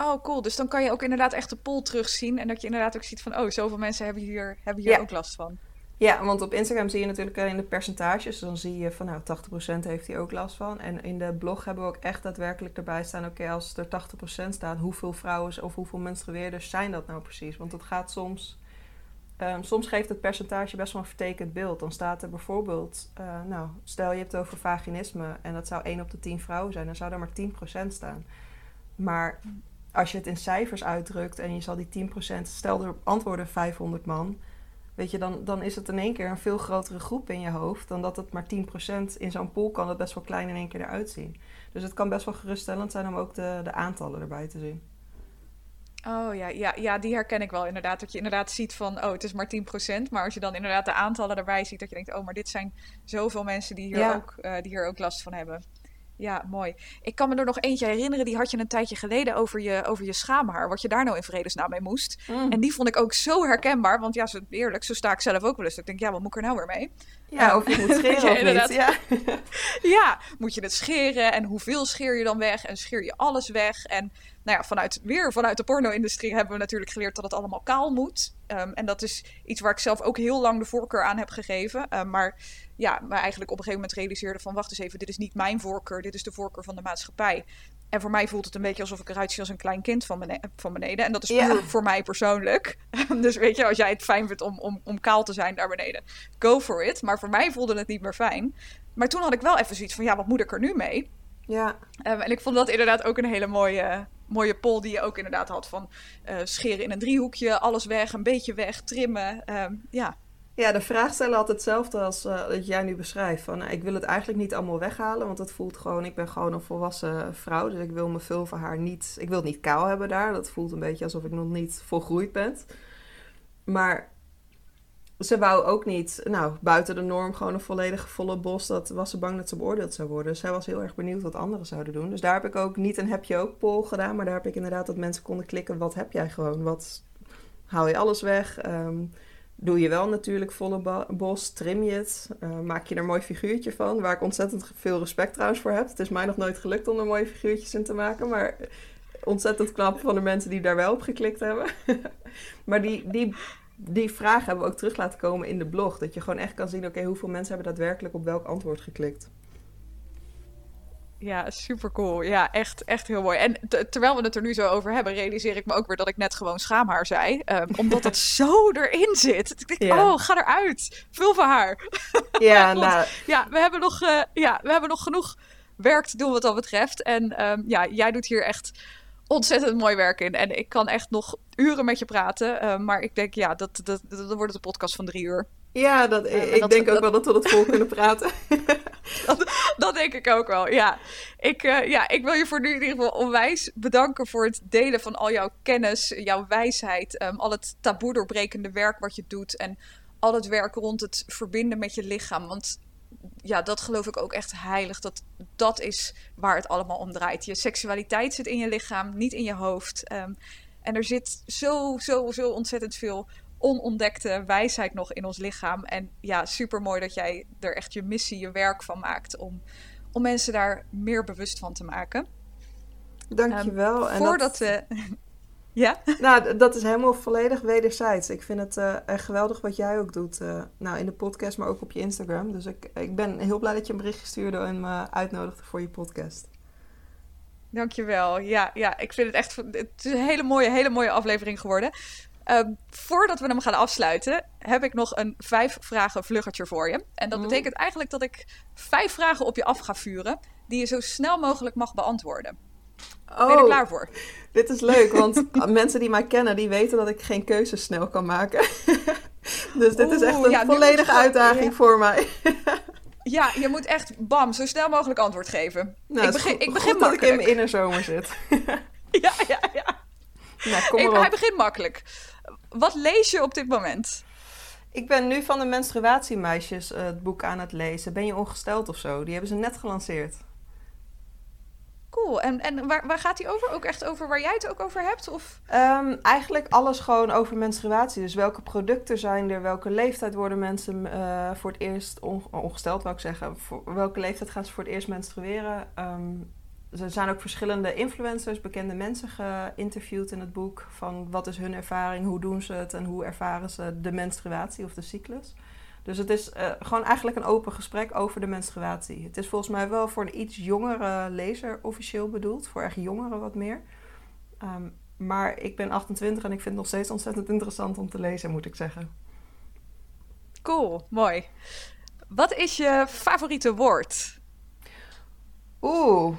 Oh, cool. Dus dan kan je ook inderdaad echt de poll terugzien. En dat je inderdaad ook ziet van, oh, zoveel mensen hebben hier, hebben hier ook last van. Ja, want op Instagram zie je natuurlijk alleen de percentages. Dan zie je van, nou, 80% heeft hier ook last van. En in de blog hebben we ook echt daadwerkelijk erbij staan... oké, als er 80% staat, hoeveel vrouwen of hoeveel menstrueerders zijn dat nou precies? Want het gaat soms... Um, soms geeft het percentage best wel een vertekend beeld. Dan staat er bijvoorbeeld, uh, nou, stel je hebt het over vaginisme... en dat zou 1 op de 10 vrouwen zijn, dan zou daar maar 10% staan. Maar als je het in cijfers uitdrukt en je zal die 10%, stel er antwoorden 500 man, weet je, dan, dan is het in één keer een veel grotere groep in je hoofd dan dat het maar 10% in zo'n pool kan het best wel klein in één keer eruit zien. Dus het kan best wel geruststellend zijn om ook de, de aantallen erbij te zien. Oh ja, ja, ja, die herken ik wel inderdaad. Dat je inderdaad ziet van, oh, het is maar 10%. Maar als je dan inderdaad de aantallen erbij ziet, dat je denkt, oh, maar dit zijn zoveel mensen die hier, ook, uh, die hier ook last van hebben. Ja, mooi. Ik kan me er nog eentje herinneren, die had je een tijdje geleden over je, over je schaamhaar. Wat je daar nou in vredesnaam mee moest. Mm. En die vond ik ook zo herkenbaar. Want ja, zo, eerlijk, zo sta ik zelf ook wel eens. Ik denk, ja, wat moet ik er nou weer mee? Ja, of je moet scheren ja, niet. Ja. ja, moet je het scheren? En hoeveel scheer je dan weg? En scheer je alles weg? En nou ja, vanuit, weer vanuit de porno-industrie hebben we natuurlijk geleerd dat het allemaal kaal moet. Um, en dat is iets waar ik zelf ook heel lang de voorkeur aan heb gegeven. Um, maar ja, maar eigenlijk op een gegeven moment realiseerde van... wacht eens even, dit is niet mijn voorkeur, dit is de voorkeur van de maatschappij. En voor mij voelt het een beetje alsof ik eruit zie als een klein kind van, beneden. Van beneden. En dat is puur voor mij persoonlijk. dus weet je, als jij het fijn vindt om, om, om kaal te zijn daar beneden, go for it. Maar voor mij voelde het niet meer fijn. Maar toen had ik wel even zoiets van, ja, wat moet ik er nu mee? Ja. Um, en ik vond dat inderdaad ook een hele mooie, mooie poll die je ook inderdaad had van uh, scheren in een driehoekje, alles weg, een beetje weg, trimmen. Um, ja. Ja, de vraag stellen had hetzelfde als uh, dat jij nu beschrijft. Van, nou, ik wil het eigenlijk niet allemaal weghalen, want het voelt gewoon... Ik ben gewoon een volwassen vrouw, dus ik wil mijn vulva niet... Ik wil niet kaal hebben daar. Dat voelt een beetje alsof ik nog niet volgroeid ben. Maar ze wou ook niet, nou, buiten de norm gewoon een volledig volle bos. Dat was ze bang dat ze beoordeeld zou worden. Dus zij was heel erg benieuwd wat anderen zouden doen. Dus daar heb ik ook niet een heb je ook poll gedaan. Maar daar heb ik inderdaad dat mensen konden klikken. Wat heb jij gewoon? Wat haal je alles weg? Um, doe je wel natuurlijk volle bos, trim je het, uh, maak je er een mooi figuurtje van. Waar ik ontzettend veel respect trouwens voor heb. Het is mij nog nooit gelukt om er mooie figuurtjes in te maken, maar ontzettend knap van de mensen die daar wel op geklikt hebben. maar die, die, die vraag hebben we ook terug laten komen in de blog. Dat je gewoon echt kan zien, oké, hoeveel mensen hebben daadwerkelijk op welk antwoord geklikt. Ja, super cool. Ja, echt, echt heel mooi. En terwijl we het er nu zo over hebben, realiseer ik me ook weer dat ik net gewoon schaamhaar zei. Um, omdat het zo erin zit. Ik denk, oh, ga eruit. Vul van haar. Ja, nou. Ja, we hebben, nog, uh, ja, we hebben nog genoeg werk te doen wat dat betreft. En um, ja, jij doet hier echt ontzettend mooi werk in. En ik kan echt nog uren met je praten. Uh, maar ik denk, ja, dat, dat, dat, dat wordt het een podcast van drie uur. Ja, dat, uh, ik dat, denk ook wel dat we dat vol kunnen praten. dat, dat, denk ik ook wel, ja. Ik, uh, ja. ik wil je voor nu in ieder geval onwijs bedanken voor het delen van al jouw kennis, jouw wijsheid, um, al het taboe doorbrekende werk wat je doet en al het werk rond het verbinden met je lichaam. Want ja, dat geloof ik ook echt heilig. Dat dat is waar het allemaal om draait. Je seksualiteit zit in je lichaam, niet in je hoofd. Um, en er zit zo, zo, zo ontzettend veel onontdekte wijsheid nog in ons lichaam. En ja, super mooi dat jij er echt je missie, je werk van maakt om, om mensen daar meer bewust van te maken. Dankjewel. Um, voordat we. Ja? Nou, dat is helemaal volledig wederzijds. Ik vind het uh, echt geweldig wat jij ook doet. Uh, nou, in de podcast, maar ook op je Instagram. Dus ik, ik ben heel blij dat je een berichtje stuurde en me uitnodigde voor je podcast. Dankjewel. Ja, ja, ik vind het echt. Het is een hele mooie, hele mooie aflevering geworden. Um, voordat we hem gaan afsluiten, heb ik nog een vijf vragen vluggertje voor je. En dat betekent eigenlijk dat ik vijf vragen op je af ga vuren, die je zo snel mogelijk mag beantwoorden. Oh, ben je er oh, klaar voor? Dit is leuk, want mensen die mij kennen, die weten dat ik geen keuzes snel kan maken. dus dit is echt een volledige uitdaging voor mij. ja, je moet echt bam, zo snel mogelijk antwoord geven. Nou, ik begin, ik begin dat ik in mijn innerzomer zit. ja, ja, ja. Nou, kom maar Hij begint makkelijk. Wat lees je op dit moment? Ik ben nu van de menstruatiemeisjes uh, het boek aan het lezen. Ben je ongesteld of zo? Die hebben ze net gelanceerd. Cool. En, en waar, waar gaat die over? Ook echt over waar jij het ook over hebt? Of? Um, eigenlijk alles gewoon over menstruatie. Dus welke producten zijn er? Welke leeftijd worden mensen uh, voor het eerst ongesteld, wou ik zeggen. Voor welke leeftijd gaan ze voor het eerst menstrueren? Um, er zijn ook verschillende influencers, bekende mensen geïnterviewd in het boek. Van wat is hun ervaring, hoe doen ze het en hoe ervaren ze de menstruatie of de cyclus. Dus het is uh, gewoon eigenlijk een open gesprek over de menstruatie. Het is volgens mij wel voor een iets jongere lezer officieel bedoeld. Voor echt jongeren wat meer. Um, maar ik ben 28 en ik vind het nog steeds ontzettend interessant om te lezen, moet ik zeggen. Cool, mooi. Wat is je favoriete woord? Oeh,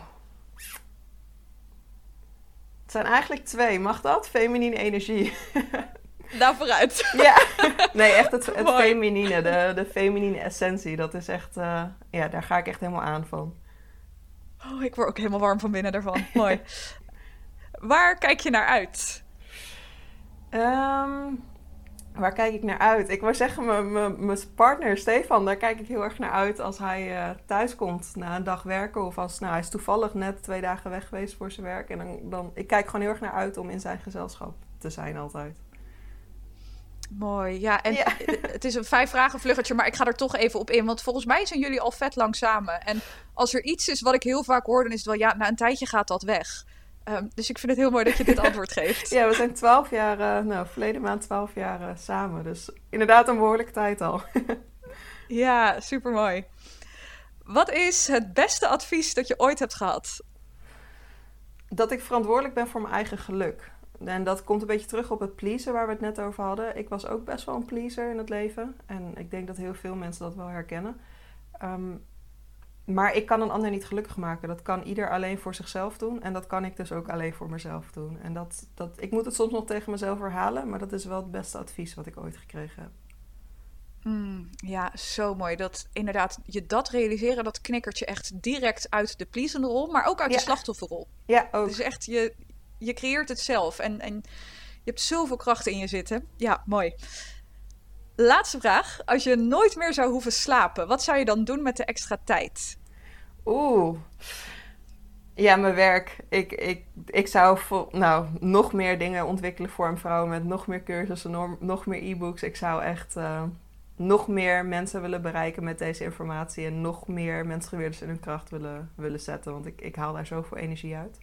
zijn eigenlijk twee. Mag dat? Feminine energie. Nou, vooruit. Ja. Nee, echt het, het feminine, de, de feminine essentie. Dat is echt, uh, ja, daar ga ik echt helemaal aan van. Oh, ik word ook helemaal warm van binnen daarvan. Mooi. Waar kijk je naar uit? Um, Waar kijk ik naar uit? Ik wou zeggen, mijn partner Stefan, daar kijk ik heel erg naar uit als hij uh, thuis komt na een dag werken. Of als nou, hij is toevallig net twee dagen weg geweest voor zijn werk. En dan, dan, ik kijk gewoon heel erg naar uit om in zijn gezelschap te zijn altijd. Mooi, ja. En het is een vijf vragen vluggetje, maar ik ga er toch even op in. Want volgens mij zijn jullie al vet lang samen. En als er iets is wat ik heel vaak hoor, dan is het wel, ja, na een tijdje gaat dat weg. Um, dus ik vind het heel mooi dat je dit antwoord geeft. ja, we zijn twaalf jaar, uh, nou, verleden maand twaalf jaar uh, samen. Dus inderdaad een behoorlijke tijd al. ja, super mooi. Wat is het beste advies dat je ooit hebt gehad? Dat ik verantwoordelijk ben voor mijn eigen geluk. En dat komt een beetje terug op het pleasen waar we het net over hadden. Ik was ook best wel een pleaser in het leven. En ik denk dat heel veel mensen dat wel herkennen. Um, maar ik kan een ander niet gelukkig maken. Dat kan ieder alleen voor zichzelf doen. En dat kan ik dus ook alleen voor mezelf doen. En dat, dat, ik moet het soms nog tegen mezelf herhalen. Maar dat is wel het beste advies wat ik ooit gekregen heb. Mm, ja, zo mooi. Dat inderdaad, je dat realiseren, dat knikkert je echt direct uit de pleasende rol. Maar ook uit de slachtofferrol. Ja, ook. Dus echt, je, je creëert het zelf. En, en je hebt zoveel kracht in je zitten. Ja, mooi. Laatste vraag. Als je nooit meer zou hoeven slapen, wat zou je dan doen met de extra tijd? Oeh. Ja, mijn werk. Ik, ik, ik zou nou, nog meer dingen ontwikkelen voor een vrouw met nog meer cursussen, nog meer e-books. Ik zou echt uh, nog meer mensen willen bereiken met deze informatie en nog meer menstrueerders in hun kracht willen, willen zetten. Want ik, ik haal daar zoveel energie uit.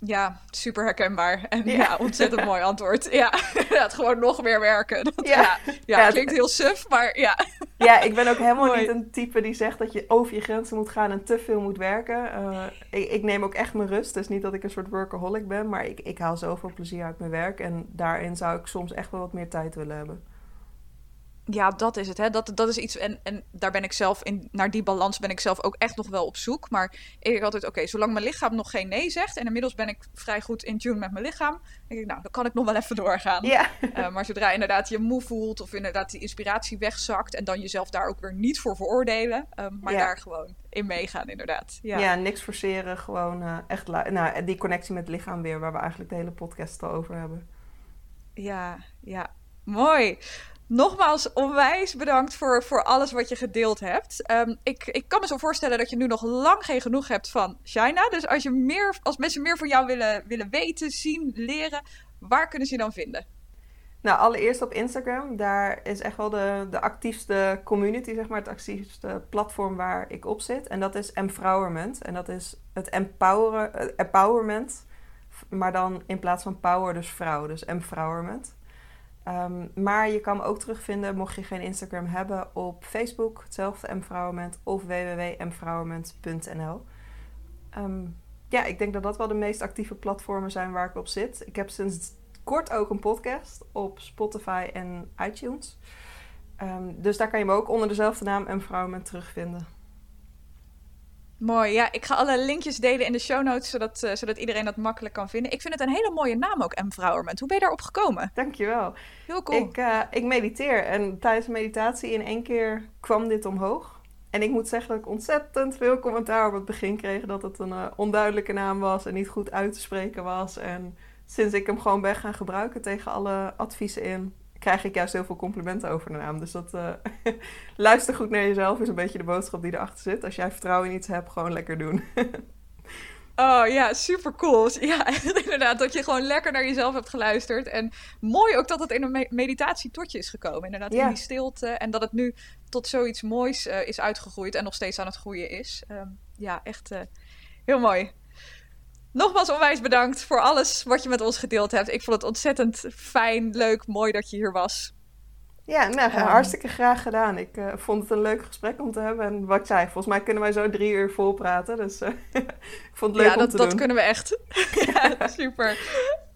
Ja, super herkenbaar. En ja, ontzettend mooi antwoord. Ja, het gewoon nog meer werken. Dat, ja. Ja, ja, klinkt heel suf, maar ja. Ja, ik ben ook helemaal niet een type die zegt dat je over je grenzen moet gaan en te veel moet werken. Uh, ik, ik, neem ook echt mijn rust. Dus niet dat ik een soort workaholic ben, maar ik, ik haal zoveel plezier uit mijn werk. En daarin zou ik soms echt wel wat meer tijd willen hebben ja, dat is het. Hè? Dat, dat is iets. En, en daar ben ik zelf in. Naar die balans ben ik zelf ook echt nog wel op zoek. Maar ik denk altijd: oké, zolang mijn lichaam nog geen nee zegt. En inmiddels ben ik vrij goed in tune met mijn lichaam. denk ik, nou, dan kan ik nog wel even doorgaan. Ja. Uh, maar zodra inderdaad je moe voelt. Of inderdaad die inspiratie wegzakt. En dan jezelf daar ook weer niet voor veroordelen. Um, maar daar gewoon in meegaan, inderdaad. Ja, ja niks forceren. Gewoon uh, echt. Nou, die connectie met het lichaam weer. Waar we eigenlijk de hele podcast al over hebben. Ja, ja. Mooi. Nogmaals, onwijs bedankt voor, voor alles wat je gedeeld hebt. Um, ik, ik kan me zo voorstellen dat je nu nog lang geen genoeg hebt van China. Dus als, je meer, als mensen meer van jou willen, willen weten, zien, leren, waar kunnen ze je dan vinden? Nou, allereerst op Instagram. Daar is echt wel de, de actiefste community, zeg maar, het actiefste platform waar ik op zit. En dat is Empowerment. En dat is het empoweren, eh, empowerment, maar dan in plaats van power, dus vrouw. Dus empowerment. Ehm, maar je kan me ook terugvinden, mocht je geen Instagram hebben, op Facebook, hetzelfde Empowerment, of www.empowerment.nl. Um, ja, ik denk dat dat wel de meest actieve platformen zijn waar ik op zit. Ik heb sinds kort ook een podcast op Spotify en iTunes. Um, dus daar kan je me ook onder dezelfde naam Empowerment terugvinden. Mooi, ja. Ik ga alle linkjes delen in de show notes, zodat, uh, zodat iedereen dat makkelijk kan vinden. Ik vind het een hele mooie naam ook, Empowerment. Hoe ben je daarop gekomen? Dankjewel. Heel cool. Ik, uh, ik mediteer en tijdens de meditatie in één keer kwam dit omhoog. En ik moet zeggen dat ik ontzettend veel commentaar op het begin kreeg dat het een uh, onduidelijke naam was en niet goed uit te spreken was. En sinds ik hem gewoon ben gaan gebruiken tegen alle adviezen in, krijg ik juist heel veel complimenten over de naam. Dus dat uh, luister goed naar jezelf is een beetje de boodschap die erachter zit. Als jij vertrouwen in iets hebt, gewoon lekker doen. Oh ja, super cool. Ja, inderdaad, dat je gewoon lekker naar jezelf hebt geluisterd. En mooi ook dat het in een meditatie tot je is gekomen. Inderdaad, in die stilte. En dat het nu tot zoiets moois uh, is uitgegroeid en nog steeds aan het groeien is. Um, ja, echt uh, heel mooi. Nogmaals onwijs bedankt voor alles wat je met ons gedeeld hebt. Ik vond het ontzettend fijn, leuk, mooi dat je hier was. Ja, nou, um, hartstikke graag gedaan. Ik uh, vond het een leuk gesprek om te hebben. En wat ik zei, volgens mij kunnen wij zo drie uur vol praten. Dus uh, ik vond het leuk ja, om dat, te dat doen. kunnen we echt. ja, super.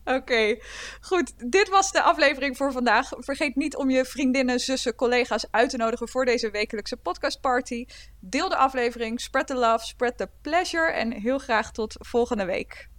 Oké, goed. Dit was de aflevering voor vandaag. Vergeet niet om je vriendinnen, zussen, collega's uit te nodigen voor deze wekelijkse podcastparty. Deel de aflevering, spread the love, spread the pleasure en heel graag tot volgende week.